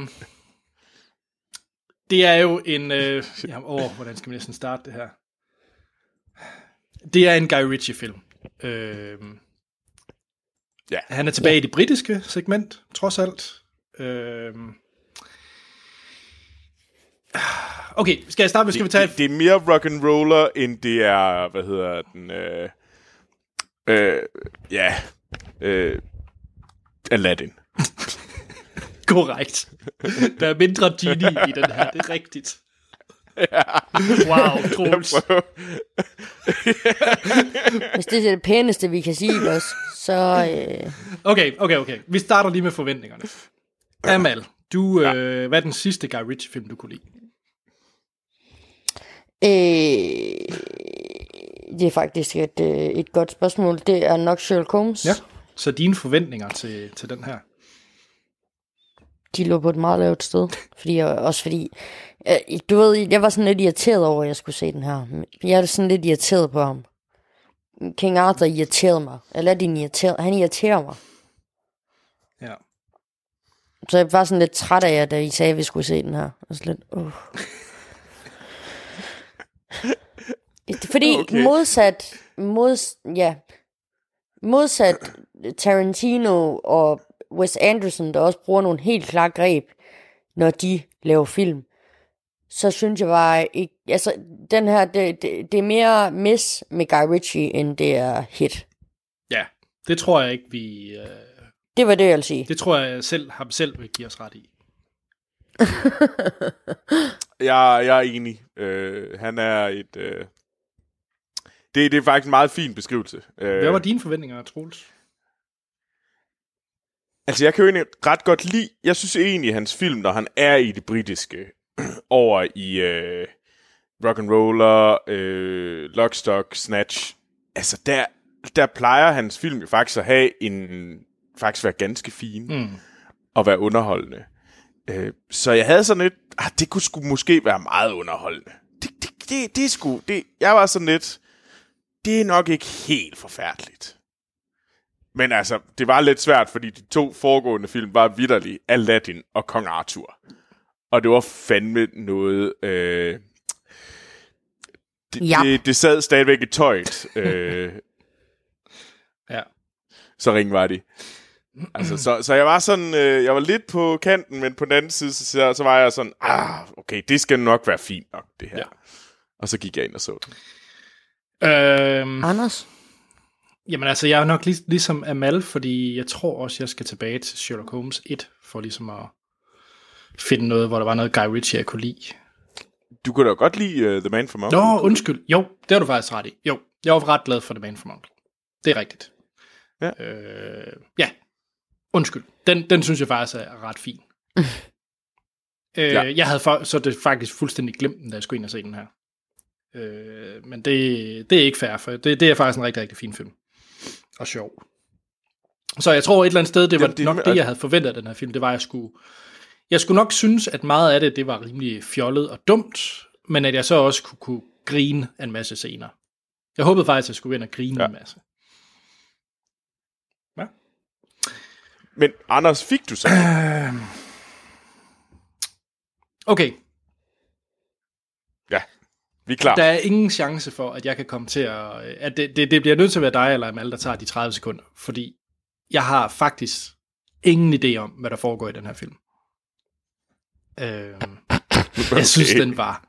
det er jo en... Øh, jamen, åh, hvordan skal man næsten starte det her? Det er en Guy Ritchie-film. Øh, Ja. han er tilbage i det britiske segment, trods alt. Øh, okay, skal jeg starte med, skal vi tage... det, det er mere rock and roller end det er, hvad hedder den, øh, øh, ja, øh, Aladdin. Korrekt. Der er mindre genie i den her, det er rigtigt. Wow, Troels. Hvis det er det pæneste, vi kan sige også, så... Øh, Okay, okay, okay. Vi starter lige med forventningerne. Amal, du, øh, hvad er den sidste Guy Ritchie-film, du kunne lide? øh, det er faktisk et, øh, et godt spørgsmål. Det er nok Sherlock Holmes. Så dine forventninger til, til den her? De lå på et meget lavt sted. Fordi jeg, også fordi, øh, du ved, jeg var sådan lidt irriteret over, at jeg skulle se den her. Jeg er sådan lidt irriteret på ham. King Arthur irriterede mig. Eller din irriterede, han irriterer mig. Ja. Så jeg var sådan lidt træt af jer, da I sagde, at vi skulle se den her. Og lidt, uh. Fordi okay. modsat, mods, ja, modsat Tarantino og Wes Anderson, der også bruger nogle helt klare greb, når de laver film, så synes jeg bare ikke, altså den her, det, det, det er mere miss med Guy Ritchie, end det er hit. Ja, det tror jeg ikke, vi... Øh, Det var det, jeg ville sige. det tror jeg selv, ham selv vil give os ret i. Jeg, jeg er enig. Øh, han er et... Øh, det, det er faktisk en meget fin beskrivelse. Øh, Hvad var dine forventninger, Troels? Altså, jeg kan jo egentlig ret godt lide... Jeg synes egentlig, hans film, når han er i det britiske, over i øh, rock and roller, øh, Lockstock, Snatch, altså der, der plejer hans film jo faktisk at have en... faktisk være ganske fin Mm. og være underholdende. Øh, så jeg havde sådan lidt... Ah, det kunne sgu måske være meget underholdende. Det, det, det, det, skulle, det, jeg var sådan lidt... Det er nok ikke helt forfærdeligt. Men altså, det var lidt svært, fordi de to foregående film var vidderlige Aladdin og Kong Arthur. Og det var fandme noget... Øh, det, Ja. det, det sad stadigvæk i tøjet. Øh, Ja. så ring var de. Altså, så, så jeg var sådan, øh, jeg var lidt på kanten, men på den anden side, så, så var jeg sådan, ah, okay, det skal nok være fint nok, det her. Ja. Og så gik jeg ind og så den. Øhm, Anders? Jamen altså, jeg er nok lig, ligesom Amal, fordi jeg tror også, jeg skal tilbage til Sherlock Holmes 1, for ligesom at finde noget, hvor der var noget Guy Ritchie, jeg kunne lide. Du kunne da godt lide uh, The Man from Uncle. Nå, undskyld. Jo, det har du faktisk ret i. Jo, jeg var ret glad for The Man from Uncle. Det er rigtigt. Ja. Øh, ja. Undskyld. Den, den synes jeg faktisk er ret fin. øh, Ja. Jeg havde for, så det faktisk fuldstændig glemt den, da jeg skulle ind og se den her. Øh, men det, det er ikke fair, for det, det er faktisk en rigtig, rigtig fin film. Og sjov. Så jeg tror et eller andet sted, det var Jamen, det- nok det, jeg havde forventet af den her film, det var, at jeg skulle, jeg skulle nok synes, at meget af det, det var rimelig fjollet og dumt, men at jeg så også kunne, kunne grine en masse scener. Jeg håbede faktisk, at jeg skulle ind og grine ja. Ja. en masse. Hvad? Men Anders, fik du så? Okay, ja, vi er klar. der er ingen chance for, at jeg kan komme til at... at det, det, det bliver nødt til at være dig eller Amal, der tager de 30 sekunder, fordi jeg har faktisk ingen idé om, hvad der foregår i den her film. Øhm, Jeg synes, den var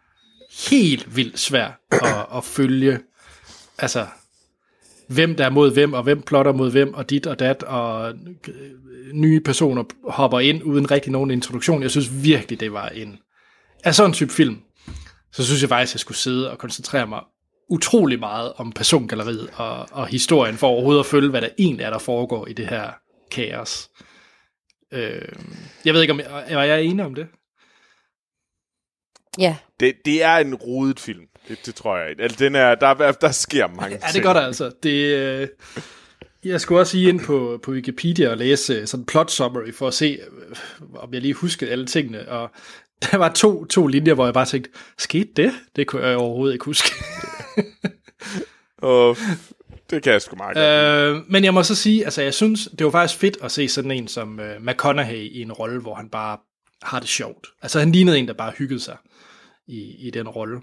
helt vildt svær at, at følge. Altså, hvem der er mod hvem, og hvem plotter mod hvem, og dit og dat, og øh, nye personer hopper ind uden rigtig nogen introduktion. Jeg synes virkelig, det var en... Af sådan en type film, så synes jeg faktisk, jeg skulle sidde og koncentrere mig utrolig meget om persongalleriet og, og historien, for overhovedet at følge, hvad der egentlig er, der foregår i det her kaos. Øh, jeg ved ikke, om jeg, var jeg enig om det? Ja, Det, det er en rodet film. Det, det tror jeg ikke. Altså, den er, der, er- der sker mange Ja, ting. det gør der altså. Det, øh, jeg skulle også lige ind på, på Wikipedia og læse sådan en plot summary for at se, øh, om jeg lige huskede alle tingene. Og der var to, to linjer, hvor jeg bare tænkte, skete det? Det kunne jeg overhovedet ikke huske. Og det kan jeg sgu meget godt. øh, men jeg må så sige, altså jeg synes, det var faktisk fedt at se sådan en som øh, McConaughey i en rolle, hvor han bare har det sjovt. Altså han lignede en, der bare hyggede sig i, i den rolle.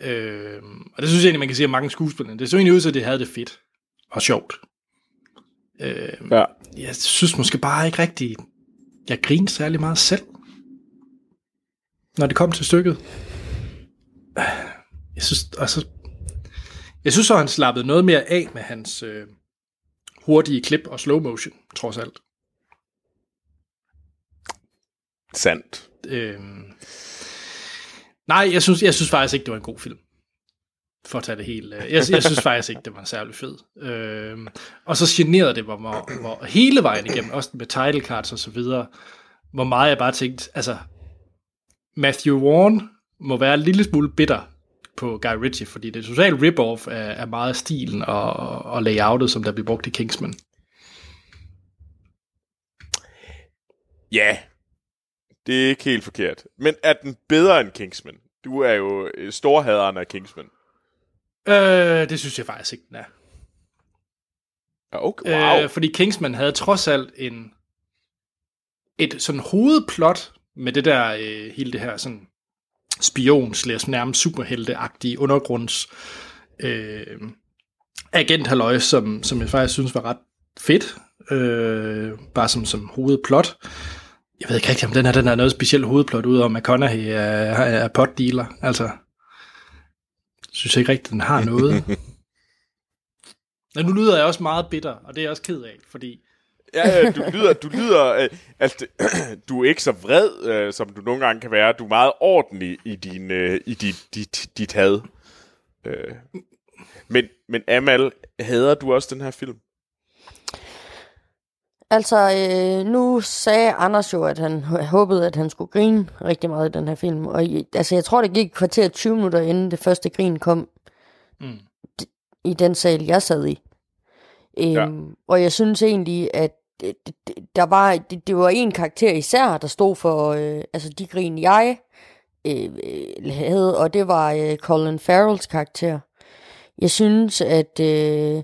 Øh, og det synes jeg egentlig, man kan sige om mange skuespillere. Det så egentlig ud til, at det havde det fedt og sjovt. Øh, Ja. jeg synes måske bare ikke rigtigt, jeg griner særlig meget selv, når det kom til stykket. Jeg synes, altså, jeg synes så, han slappede noget mere af med hans øh, hurtige klip og slow motion, trods alt. Sandt. Øh, nej, jeg synes, jeg synes faktisk ikke, det var en god film. For at tage det helt. øh, Jeg, jeg synes faktisk ikke, det var særlig fed. Øh, og så generede det mig, hvor, hvor hele vejen igennem, også med title cards og så videre, hvor meget jeg bare tænkte, altså, Matthew Vaughn må være en lille smule bitter på Guy Ritchie, fordi det er totalt rip-off af, af meget af stilen og, og layoutet, som der bliver brugt i Kingsman. Ja, det er ikke helt forkert. Men er den bedre end Kingsman? Du er jo øh, storhaderen af Kingsman. Øh, det synes jeg faktisk ikke, den er. Okay. Wow. Øh, fordi Kingsman havde trods alt en et sådan hovedplot med det der, øh, hele det her sådan spion nærmest superhelteagtige undergrunds øh, agenthalløj, som, som jeg faktisk synes var ret fedt. Øh, bare som, som hovedplot. Jeg ved ikke rigtig, om den her den er noget specielt hovedplot, udover McConaughey er, er potdealer. Altså, synes jeg ikke rigtigt, den har noget. Men nu lyder jeg også meget bitter, og det er jeg også ked af, fordi Ja, du lyder, du lyder, øh, altså, du er ikke så vred, øh, som du nogle gange kan være. Du er meget ordentlig i din, øh, i dit, dit, dit had. Øh. Men, men Amal, hader du også den her film? Altså, øh, nu sagde Anders jo, at han håbede, at han skulle grine rigtig meget i den her film. Og altså, jeg tror, det gik et kvarter 20 minutter, inden det første grin kom Mm. i den sal, jeg sad i. Øhm, Ja. Og jeg synes egentlig, at det, det, der var, det, det var en karakter især, der stod for øh, altså de grin, jeg øh, øh, havde, og det var øh, Colin Farrells karakter. Jeg synes, at øh,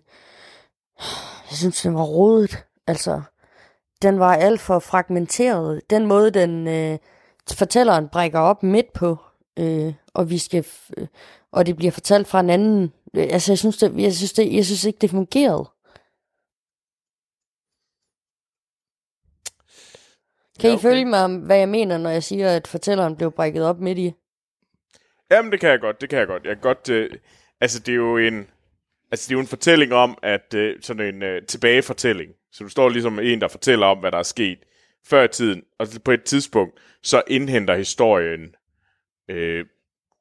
jeg synes, den var rodet. Altså, den var alt for fragmenteret. Den måde, den øh, fortælleren brækker op midt på, øh, og vi skal, øh, og det bliver fortalt fra en anden. Øh, altså, jeg synes, det, jeg synes, det, jeg synes ikke, det fungerede. Kan Ja, I okay. følge mig hvad jeg mener, når jeg siger, at fortælleren blev brækket op midt i? Jamen, det kan jeg godt, det kan jeg godt. Jeg kan godt, øh, altså det er jo en, altså det er jo en fortælling om, at øh, sådan en øh, tilbagefortælling. Så du står ligesom en, der fortæller om, hvad der er sket før i tiden, og på et tidspunkt, så indhenter historien øh,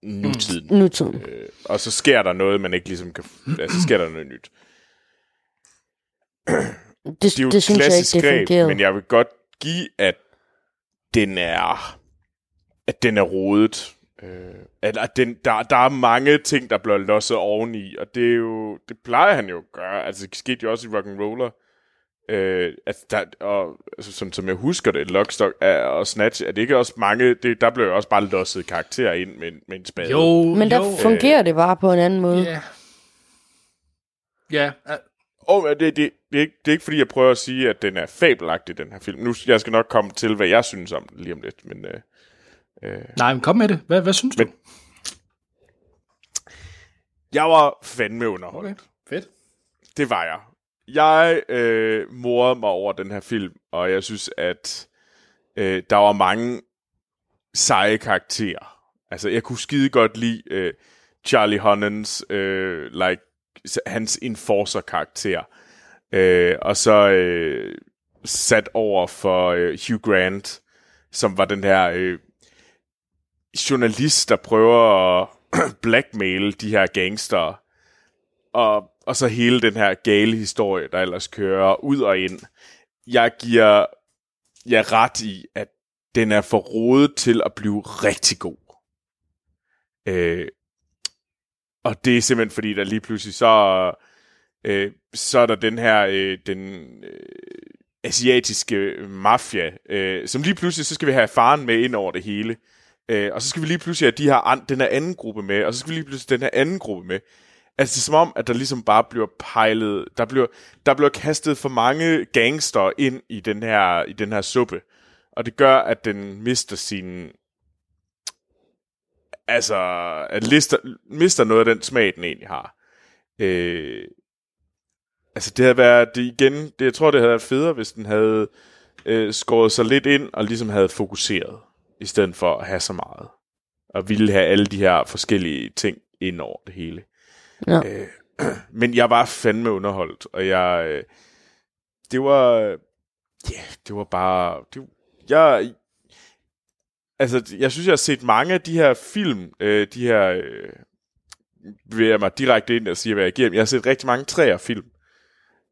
nutiden. Nutiden. Øh, og så sker der noget, man ikke ligesom kan... Altså, sker der noget nyt. Det, Det er jo det et synes jeg ikke, klassisk det greb, men jeg vil godt give, at den er... At den er rodet. Øh, at, at den, der, der er mange ting, der bliver losset oveni, og det er jo... Det plejer han jo at gøre. Altså, det skete jo også i Rock'n'Roller. Øh, altså, der, og, altså, som, som jeg husker det, Lockstock er, og Snatch, er det ikke også mange... Det, der blev jo også bare losset karakterer ind med, med en spade. jo, Men der jo, fungerer det bare på en anden måde. Ja. Ja, øh, Og det, det, det, er ikke, det er ikke fordi, jeg prøver at sige, at den er fabelagtig, den her film. Nu, jeg skal nok komme til, hvad jeg synes om den lige om lidt. Men øh, nej, men kom med det. Hvad, hvad synes Men- du? jeg var fandme underholdt. Okay, fedt. Det var jeg. Jeg øh, morede mig over den her film, og jeg synes, at øh, der var mange seje karakterer. Altså, jeg kunne skide godt lide øh, Charlie Hunnams, øh, like, hans enforcer-karakter. Øh, Øh, og så øh, sat over for øh, Hugh Grant, som var den her øh, journalist, der prøver at blackmail de her gangster og, og så hele den her gale historie, der ellers kører ud og ind. Jeg giver jer ret i, at den er for rodet til at blive rigtig god. Øh, og det er simpelthen fordi, der lige pludselig så, øh, så er der den her, øh, den øh, asiatiske mafia, øh, som lige pludselig, så skal vi have faren med ind over det hele. Øh, og så skal vi lige pludselig have de her, an, den her anden gruppe med, og så skal vi lige pludselig den her anden gruppe med. Altså, det er som om, at der ligesom bare bliver pejlet, der bliver, der bliver kastet for mange gangster ind i den her, i den her suppe. Og det gør, at den mister sin, altså, at lister, mister noget af den smag, den egentlig har. Øh, altså, det havde været, det igen, det, jeg tror, det havde været federe, hvis den havde øh, skåret sig lidt ind, og ligesom havde fokuseret, i stedet for at have så meget. Og ville have alle de her forskellige ting ind over det hele. Ja. Øh, men jeg var fandme underholdt, og jeg, øh, det var, ja, det var bare, det, jeg, altså, jeg synes, jeg har set mange af de her film, øh, de her, øh, bevæger mig direkte ind og siger, hvad jeg giver dem. Jeg har set rigtig mange træer film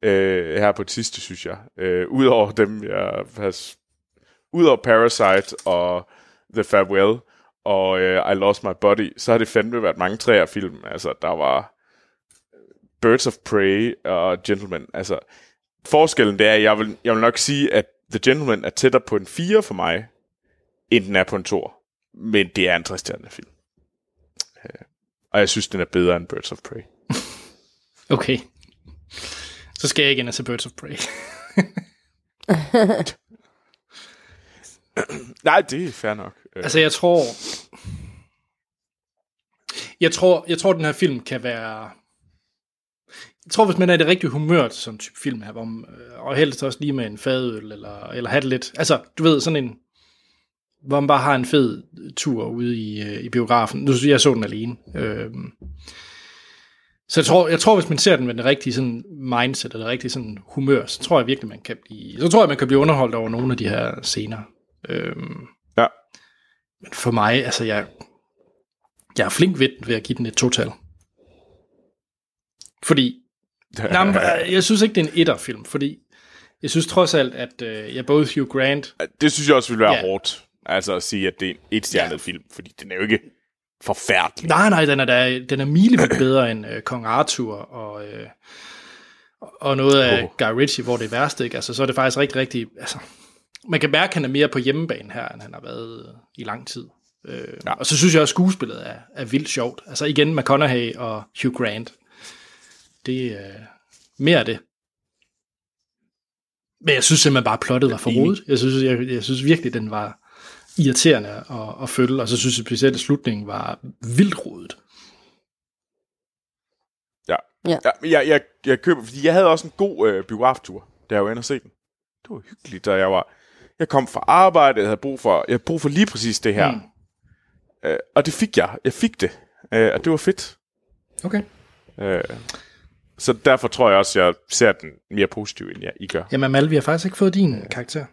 øh, her på det sidste, synes jeg. Øh, Udover dem, jeg har... Udover Parasite og The Farewell og øh, I Lost My Body, så har det fandme været mange træer film. Altså, der var øh, Birds of Prey og Gentleman. Altså, forskellen det er, jeg vil, jeg vil nok sige, at The Gentleman er tættere på en 4 for mig, end den er på en 2. Men det er en tristærende film. Øh, og jeg synes, den er bedre end Birds of Prey. Okay. Så skal jeg ikke ind og se Birds of Prey. Nej, det er fair nok. Øh, altså, jeg tror... Jeg tror, jeg tror, den her film kan være... Jeg tror, hvis man er i det rigtige humør til sådan en type film her, hvor man, øh, og helst også lige med en fadøl, eller, eller have det lidt... Altså, du ved, sådan en... Hvor man bare har en fed tur ude i, øh, i biografen. Nu jeg så den alene. Øhm, så jeg tror, jeg tror, hvis man ser den med den rigtige sådan mindset, eller rigtige sådan humør, så tror jeg virkelig, man kan blive, så tror jeg, man kan blive underholdt over nogle af de her scener. Øhm, Ja. Men for mig, altså jeg, jeg er flink ved, ved at give den et total. Fordi, nej, men, øh, jeg synes ikke, det er en etterfilm, fordi jeg synes trods alt, at øh, jeg både Hugh Grant, Det synes jeg også ville være Ja. hårdt. Altså at sige, at det er en etstjernet ja. film, fordi den er jo ikke forfærdelig. nej, nej, den er, da, den er milevidt bedre end øh, Kong Arthur og, øh, og noget af Åh. Guy Ritchie, hvor det er værst, ikke? Altså, så er det faktisk rigtig, rigtig, altså, man kan mærke, at han er mere på hjemmebane her, end han har været øh, i lang tid. Øh, ja. Og så synes jeg også, at skuespillet er, er vildt sjovt. Altså igen, McConaughey og Hugh Grant. Det er øh, mere af det. Men jeg synes simpelthen bare, at plottet var for rodet. Jeg synes, jeg, jeg synes virkelig, den var irriterende at, at følge, og så synes jeg specielt, at slutningen var vildt rodet. Ja. Ja. ja jeg, jeg, jeg køber, fordi jeg havde også en god øh, biograftur, da jeg var inde og se den. Det var hyggeligt, da jeg var... Jeg kom fra arbejde, jeg havde brug for, jeg havde brug for lige præcis det her. Mm. Øh, og det fik jeg. Jeg fik det. Øh, og det var fedt. Okay. Øh, så derfor tror jeg også, jeg ser den mere positiv, end jeg I gør. Jamen Mal, vi har faktisk ikke fået din karakter.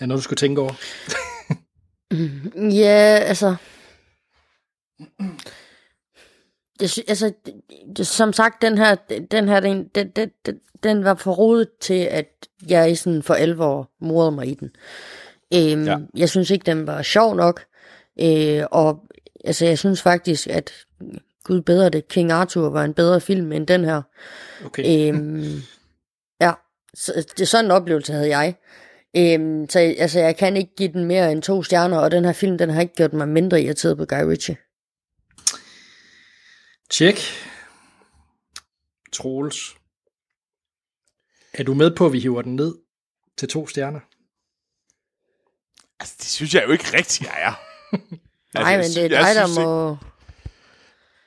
Er noget, du skulle tænke over? Ja, altså... Jeg sy- altså, det, som sagt, den her, den her, den, den, den, den, var for rodet til, at jeg sådan for alvor morede mig i den. Øhm, ja. Jeg synes ikke, den var sjov nok. Øh, og altså, jeg synes faktisk, at Gud bedre det, King Arthur var en bedre film end den her. Okay. Øhm, ja, så, det sådan en oplevelse havde jeg. Øhm, så altså, jeg kan ikke give den mere end to stjerner, og den her film, den har ikke gjort mig mindre irriteret på Guy Ritchie. Tjek. Troels. Er du med på, at vi hiver den ned til to stjerner? Altså, det synes jeg jo ikke rigtigt, jeg er. Nej, men Altså, jeg det er dig, jeg der synes ikke- må...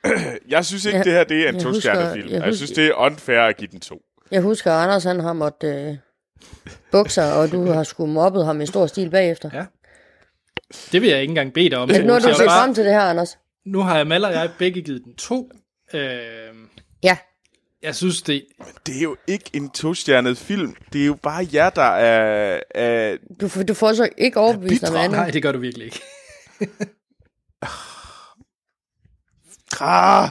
Jeg synes ikke, Jeg- det her det er en jeg to-stjernet husker- film. jeg Jeg, husker- synes, det er unfair at give den to. Jeg husker, at Anders han har måttet øh, bukser, og du har sgu mobbet ham i stor stil bagefter. Ja. Det vil jeg ikke engang bede dig om. Men nu har du set bare- frem til det her, Anders. Nu har Mal og jeg begge givet den to. Øh, Ja, jeg synes, det... Det er jo ikke en to-stjernet film. Det er jo bare jer, der er... er du, får- du får så ikke overbevist om andet. Nej, det gør du virkelig ikke. ah,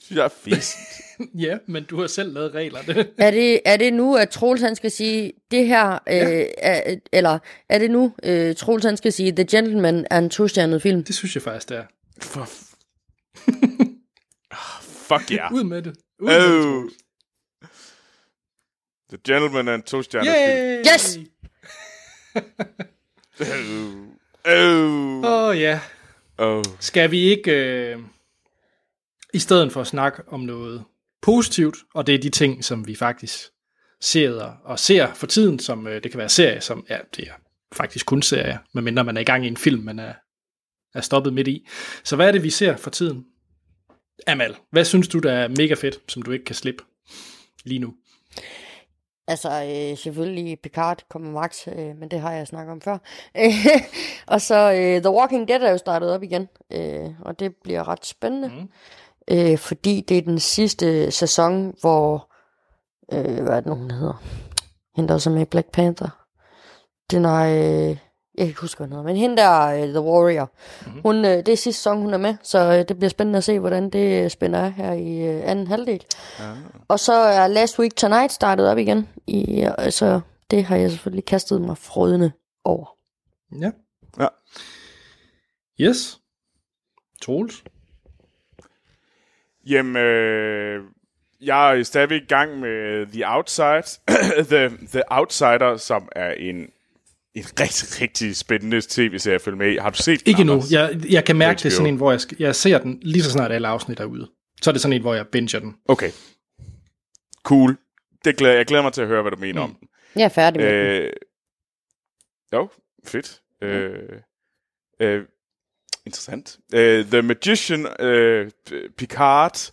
synes jeg er fest. Ja, men du har selv lavet reglerne. Er det, er det nu, at Troels han skal sige det her, øh, er, eller er det nu, øh, Troels han skal sige, The Gentleman er en to-stjernet film? Det synes jeg faktisk, det er. For... Ah, Fuck ja. Ud med det. Ud med Oh. The Gentleman er en to-stjernet Yay! Yes! film. Oh. Åh oh, ja. Oh. Skal vi ikke, øh, i stedet for at snakke om noget positivt, og det er de ting, som vi faktisk ser og ser for tiden, som øh, det kan være serie, som ja, det er faktisk kun serie, medmindre man er i gang i en film, man er, er stoppet midt i. Så hvad er det, vi ser for tiden? Amal, hvad synes du, der er mega fedt, som du ikke kan slippe lige nu? Altså, øh, selvfølgelig Picard kommer max, øh, men det har jeg snakket om før. og så øh, The Walking Dead er jo startet op igen, øh, og det bliver ret spændende. Mm. Øh, fordi det er den sidste sæson, hvor, øh, hvad er det nu, hun hedder? Hende der også er med i Black Panther. Den er, øh, jeg kan ikke huske, hvad hun hedder, men hende der, øh, The Warrior. Mm-hmm. Hun, øh, det er sidste sæson, hun er med, så øh, det bliver spændende at se, hvordan det spænder af her i øh, anden halvdel. Og så er Last Week Tonight startet op igen. I, altså, det har jeg selvfølgelig kastet mig frødende over. Ja. Ja. Yes. Troels? Jamen, øh, jeg er stadigvæk i gang med The Outside. The, The Outsider, som er en, en rigtig, rigtig spændende tv-serie at følge med i. Har du set den, Ikke nu. Jeg, jeg kan mærke, det er sådan HBO. en, hvor jeg, jeg ser den lige så snart alle afsnit er ude. Så er det sådan en, hvor jeg binger den. Okay. Cool. Det glæder, jeg glæder mig til at høre, hvad du mener mm. om den. Jeg er færdig med den. Øh, jo, fedt. Øh, øh, interessant. Øh, The Magician, øh, Picard.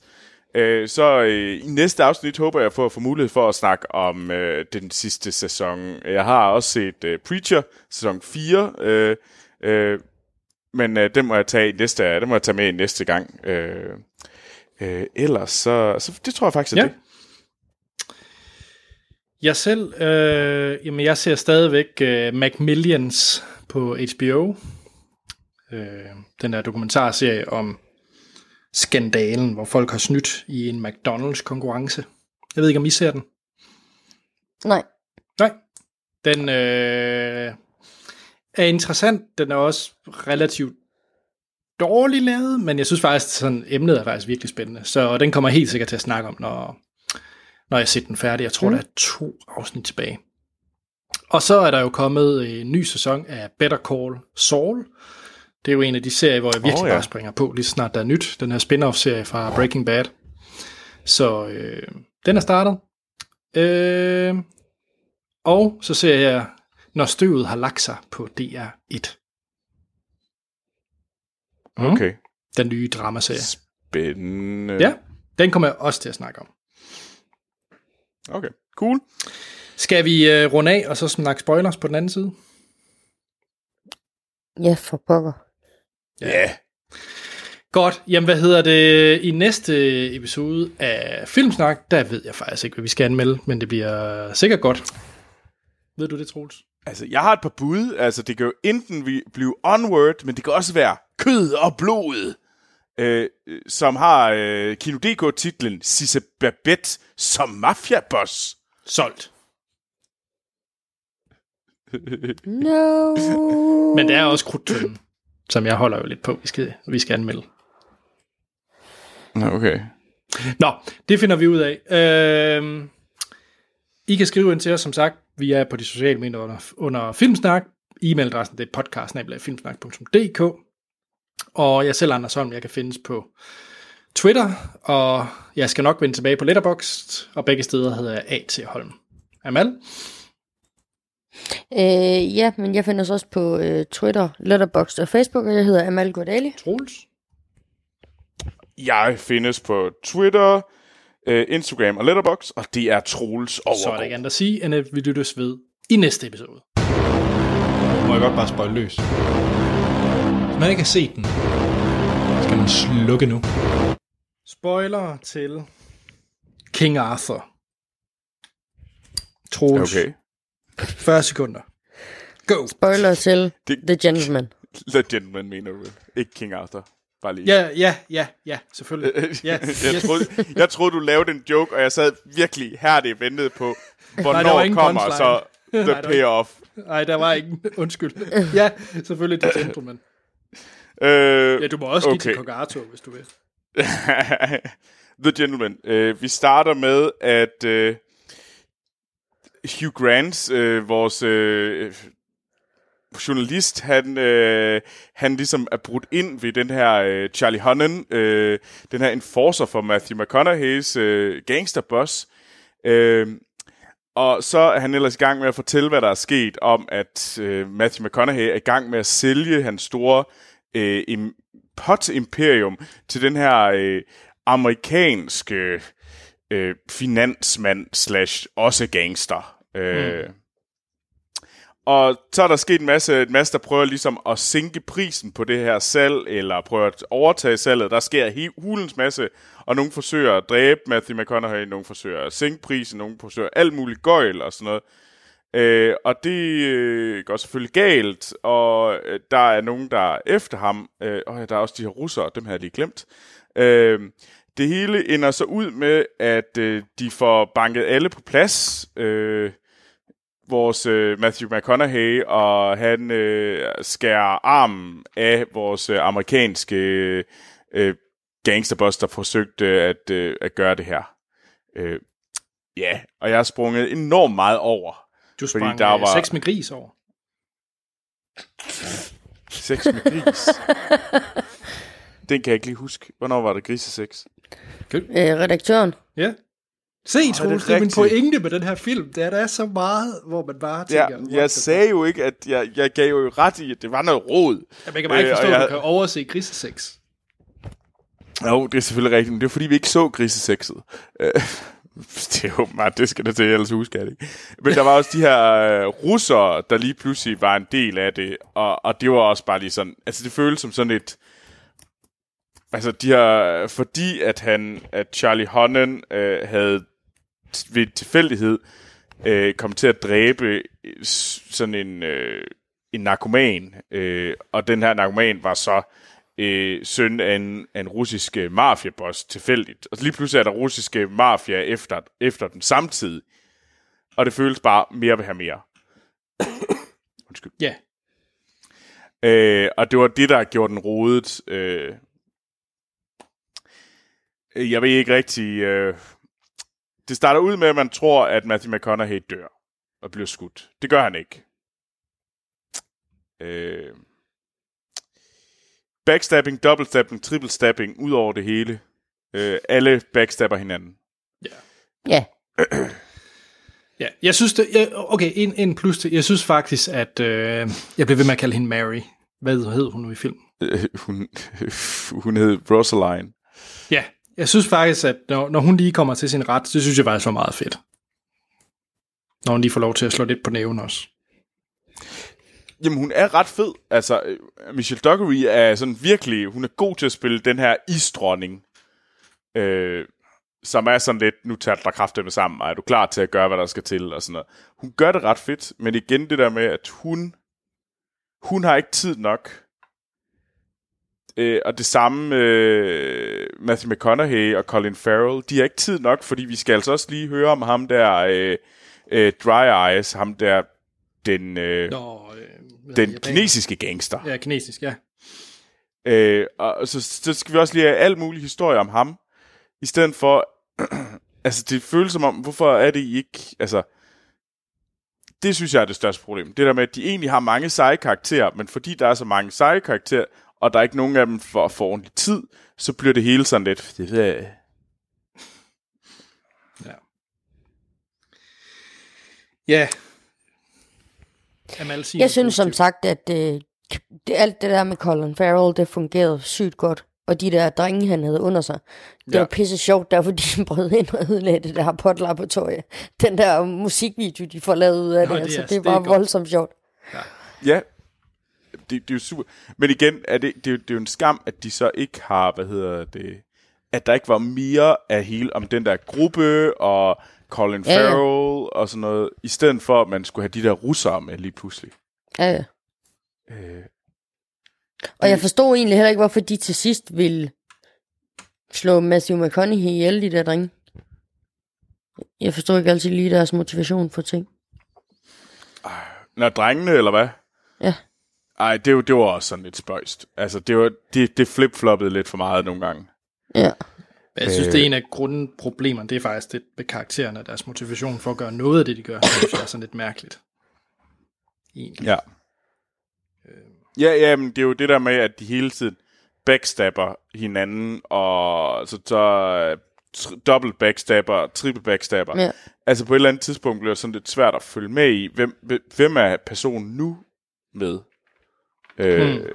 Øh, så øh, i næste afsnit håber jeg på at få mulighed for at snakke om øh, den sidste sæson. Jeg har også set øh, Preacher, sæson 4. Øh, øh, men øh, den må jeg tage i næste, den må jeg tage med i næste gang. Øh, øh, ellers så, så det tror jeg faktisk er Ja. det. Jeg selv, øh, jamen jeg ser stadigvæk øh, Macmillions på HBO. Øh, den der dokumentarserie om skandalen, hvor folk har snydt i en McDonald's konkurrence. Jeg ved ikke, om I ser den? Nej. Nej. Den øh, er interessant. Den er også relativt dårlig lavet, men jeg synes faktisk, sådan, emnet er faktisk virkelig spændende. Så den kommer jeg helt sikkert til at snakke om, når, når jeg ser den færdig. Jeg tror, mm. der er to afsnit tilbage. Og så er der jo kommet en ny sæson af Better Call Saul. Det er jo en af de serier, hvor jeg virkelig oh, ja. bare springer på, lige snart der er nyt. Den her spin-off-serie fra Breaking Bad. Så øh, den er startet. Øh, og så ser jeg, når støvet har lagt sig på DR1. Mm. Okay. Den nye dramaserie. Spændende. Ja, den kommer jeg også til at snakke om. Okay, cool. Skal vi øh, runde af, og så snakke spoilers på den anden side? Ja, for pokker. Ja. Yeah. Godt, jamen hvad hedder det? I næste episode af Filmsnak, der ved jeg faktisk ikke, hvad vi skal anmelde, men det bliver sikkert godt. Ved du det, Troels? Altså, jeg har et par bud. Altså, det kan jo enten vi- blive Onward, men det kan også være Kød og Blod, øh, øh, som har øh, Kino DK-titlen Sisse Babette som mafiaboss. Solgt. No. Men det er også krudtønden, som jeg holder jo lidt på, vi skal, vi skal anmelde. Nå, okay. Nå, det finder vi ud af. Øh, I kan skrive ind til os, som sagt. Vi er på de sociale medier under, under Filmsnak. E-mailadressen det er podcast.filmsnak.dk Og jeg selv, Anders Holm, jeg kan findes på Twitter, og jeg skal nok vende tilbage på Letterboxd, og begge steder hedder jeg A.T. Holm. Amal? Øh, ja, men jeg findes også på øh, Twitter, Letterboxd og Facebook, og jeg hedder Amal Gordali. Troels? Jeg findes på Twitter, øh, Instagram og Letterboxd, og det er Troels Så er der ikke andet at sige, end at vi lyttes ved i næste episode. Må jeg godt bare spoil løs? Hvis man ikke har set den, skal man slukke nu. Spoiler til King Arthur. Troels. Okay. 40 sekunder. Go. Spoiler til Det- The Gentleman. The Gentleman mener du vel? Ikke King Arthur. Bare lige. Ja, ja, ja, ja, selvfølgelig. Ja, jeg, troede, jeg troede, du lavede en joke, og jeg sad virkelig hærdigt ventede på, hvornår ingen kommer punchline. så the Nej, payoff. Nej, der var ingen. Undskyld. Ja, selvfølgelig The Gentleman. Øh, Ja, du må også give Okay. til Kogato, hvis du vil. The Gentleman. Øh, vi starter med, at øh, Hugh Grant, øh, vores øh, journalist, han, øh, han ligesom er brudt ind ved den her øh, Charlie Hunnam, øh, den her enforcer for Matthew McConaughey's øh, gangsterboss. Øh, og så er han ellers i gang med at fortælle, hvad der er sket om, at øh, Matthew McConaughey er i gang med at sælge hans store øh, im- pot-imperium til den her øh, amerikanske øh, finansmand slash også gangster. Øh, Og så er der sket en masse, en masse, der prøver ligesom at sænke prisen på det her salg, eller prøver at overtage salget. Der sker he- hulens masse, og nogen forsøger at dræbe Matthew McConaughey, nogen forsøger at sænke prisen, nogen forsøger alt muligt gøjl og sådan noget. Øh, og det øh, går selvfølgelig galt, og øh, der er nogen, der er efter ham, øh, og ja, der er også de her russere, dem har jeg lige glemt. Øh, det hele ender så ud med, at øh, de får banket alle på plads. Øh, vores øh, Matthew McConaughey, og han øh, skærer armen af vores øh, amerikanske øh, gangsterboss, der forsøgte at, øh, at gøre det her. Øh, ja, og jeg har sprunget enormt meget over. Du Fordi sprang der der var- var... sex med gris over. Sex med gris. Den kan jeg ikke lige huske. Hvornår var det grisesex? Øh, redaktøren. Ja. Se, er Troels, det er min pointe med den her film. Det er, der er så meget, hvor man bare Ja, tænker... what jeg sagde jo ikke, at jeg, jeg gav jo ret i, at det var noget råd. Jamen, jeg kan bare ikke Øh, forstå, og at jeg- du kan overse grisesex. Jo, det er selvfølgelig rigtigt, men det er fordi, vi ikke så grisesexet. Øh, det er jo meget, det skal det til, ellers husker jeg det ikke. Men der var også de her øh, russere, der lige pludselig var en del af det, og, og det var også bare lige sådan, altså det føles som sådan et, altså de her, fordi at han, at Charlie Hunnam øh, havde ved tilfældighed øh, kom til at dræbe øh, sådan en, øh, en narkoman, øh, og den her narkoman var så øh, søn af en, af en russisk øh, mafiaboss tilfældigt. Og lige pludselig er der russiske mafia efter, efter den samtidig. Og det føles bare mere vil have mere. Undskyld. Ja. Øh, og det var det, der gjorde den rodet. Øh, jeg ved ikke rigtig... Øh, det starter ud med, at man tror, at Matthew McConaughey dør og bliver skudt. Det gør han ikke. Øh, backstabbing, double stabbing, triple stabbing, ud over det hele. Øh, alle backstabber hinanden. Ja. Ja, jeg synes det, jeg, okay, en, en plus til, jeg synes faktisk, at øh, jeg blev ved med at kalde hende Mary. Hvad hed hun nu i filmen? Øh, hun, hun hed Rosaline. Jeg synes faktisk, at når, når hun lige kommer til sin ret, så synes jeg faktisk var meget fedt. Når hun lige får lov til at slå lidt på næven også. Jamen, hun er ret fed. Altså, øh, Michelle Dockery er sådan virkelig... Hun er god til at spille den her isdronning. Øh, som er sådan lidt, nu tager der kræfter med sammen, og er du klar til at gøre, hvad der skal til, og sådan noget. Hun gør det ret fedt, men igen det der med, at hun, hun har ikke tid nok. Øh, og det samme øh, Matthew McConaughey og Colin Farrell, de har ikke tid nok, fordi vi skal altså også lige høre om ham der, øh, øh, Dry Eyes, ham der, den, øh, Nå, øh, den kinesiske gangster. Ja, kinesisk, ja. Øh, og så, så skal vi også lige have alt mulig historie om ham, i stedet for, altså det føles som om, hvorfor er det I ikke, altså, det synes jeg er det største problem. Det der med, at de egentlig har mange seje karakterer, men fordi der er så mange seje karakterer, og der er ikke nogen af dem for, for ordentlig tid, så bliver det hele sådan lidt, det ved jeg, Ja. Amal siger Jeg synes som sagt, at øh, det, alt det der med Colin Farrell, det fungerede sygt godt. Og de der drenge, han havde under sig, det Ja. ja. var pisse sjovt, der fordi de brød ind og ødelagde det der potlaboratorie. Den der musikvideo, de får lavet ud af Nå, det, det er- altså, det det er var godt. voldsomt sjovt. Ja, det, det er jo super. Men igen, er det, det, er jo, det er jo en skam, at de så ikke har, hvad hedder det, at der ikke var mere af hele, om den der gruppe, og Colin Ja, ja. Farrell, og sådan noget, i stedet for, at man skulle have de der russere med lige pludselig. Ja, ja. Øh, Og jeg forstod egentlig heller ikke, hvorfor de til sidst ville slå Matthew McConaughey ihjel, de der drenge. Jeg forstår ikke altid lige deres motivation for ting. Når drengene, eller hvad? Ja. Ej, det, var- det var også sådan lidt spøjst. Altså, det, var, det, det flip-floppede lidt for meget nogle gange. Ja. Jeg synes, det er en af grundproblemerne, det er faktisk det med karaktererne og deres motivation for at gøre noget af det, de gør. Det synes jeg er sådan lidt mærkeligt. Egentlig. Ja. Ja, ja, men det er jo det der med, at de hele tiden backstabber hinanden, og så, så øh, tr- dobbelt backstabber, triple backstabber. Ja. Altså på et eller andet tidspunkt bliver det sådan lidt svært at følge med i, hvem, hvem er personen nu med? Øh, Hmm.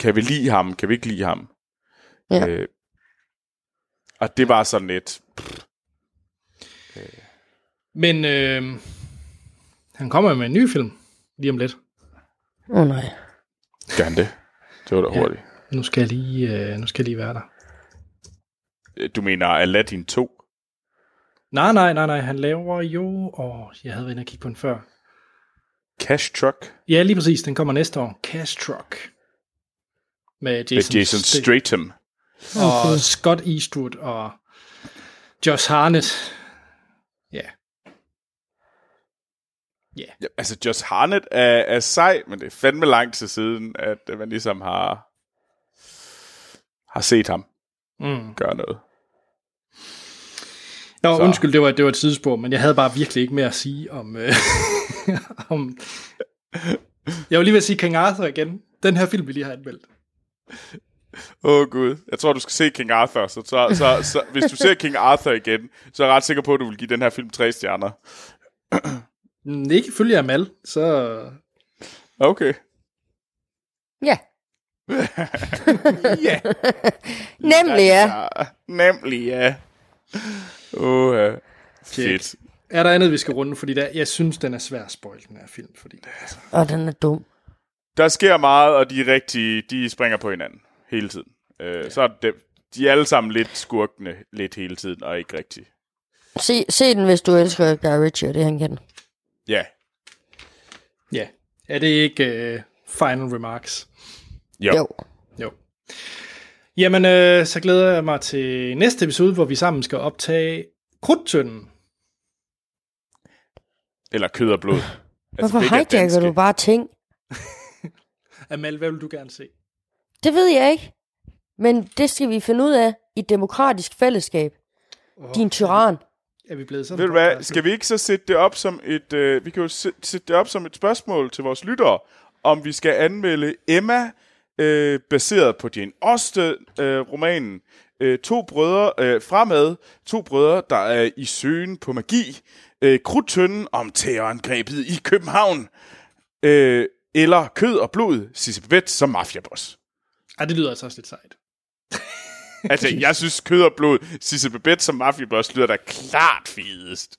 Kan vi lide ham? Kan vi ikke lide ham? Ja. Øh, og det var sådan lidt... Men øh, han kommer jo med en ny film lige om lidt. Åh oh, nej. Gør han det? Det var da Ja. hurtigt. Nu skal jeg lige, øh, nu skal jeg lige være der. Øh, Du mener Aladdin 2? Nej, nej, nej, nej. Han laver jo... Åh, jeg havde været inde og kigge på den før. Cash Truck? Ja, lige præcis. Den kommer næste år. Cash Truck. Med Jason, Med Jason Sta- Statham. Og Scott Eastwood og Josh Harnett. Ja. Ja. Ja, altså, Josh Harnett er, er sej, men det er fandme lang tid siden, at man ligesom har, har set ham Mm. gøre noget. Nå, Så. Undskyld, det var, det var et sidespor, men jeg havde bare virkelig ikke mere at sige om... Øh, om jeg vil lige ved at sige King Arthur igen. Den her film, vi lige har anmeldt. Åh oh, gud, jeg tror, du skal se King Arthur, så, så, så, så hvis du ser King Arthur igen, så er jeg ret sikker på, at du vil give den her film tre stjerner. Mm, Ikke ifølge Amal, så... Okay. Ja. Ja. Nemlig ja. ja. Nemlig, ja. Åh, uh, fedt. Er der andet, vi skal runde? Fordi der, jeg synes, den er svær at spoil, den her film. Fordi, altså, Og den er dum. Der sker meget, og de er rigtig, de springer på hinanden hele tiden. Uh, ja. Så er det, de er alle sammen lidt skurkende lidt hele tiden, og ikke rigtig. Se, se den, hvis du elsker Guy Ritchie, og det han kan. Ja, ja. Er det ikke uh, final remarks? jo. Jo. Jo. Jamen, øh, så glæder jeg mig til næste episode, hvor vi sammen skal optage Krudtønden. Eller kød og blod. Altså, Hvorfor er hijacker du bare ting? Amal, hvad vil du gerne se? Det ved jeg ikke. Men det skal vi finde ud af i et demokratisk fællesskab. Din tyran. Er vi blevet sådan Ved du hvad, skal vi ikke så sætte det op som et, øh, vi kan jo sæ- sætte det op som et spørgsmål til vores lyttere, om vi skal anmelde Emma, øh, baseret på Jane Austen-romanen, øh, to brødre øh, fremad, to brødre, der er i søgen på magi, øh, krudtønden om terrorangrebet i København, øh, eller kød og blod, Sisse Babette som mafiaboss. Ej, det lyder altså også lidt sejt. Altså, jeg synes, kød og blod, Sisse Babette som mafiaboss lyder da klart fedest.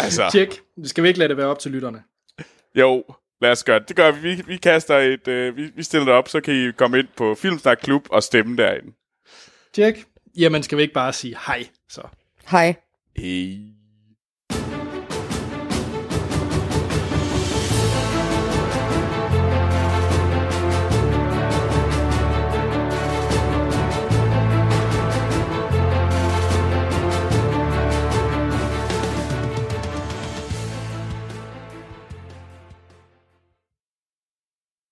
Altså, Tjek. Skal vi ikke lade det være op til lytterne? jo, lad os gøre det. Det gør vi. Vi, vi kaster et, øh, vi, vi stiller det op, så kan I komme ind på Filmsnak Klub og stemme derinde. Tjek. Jamen, skal vi ikke bare sige hej, så? Hej. Hey.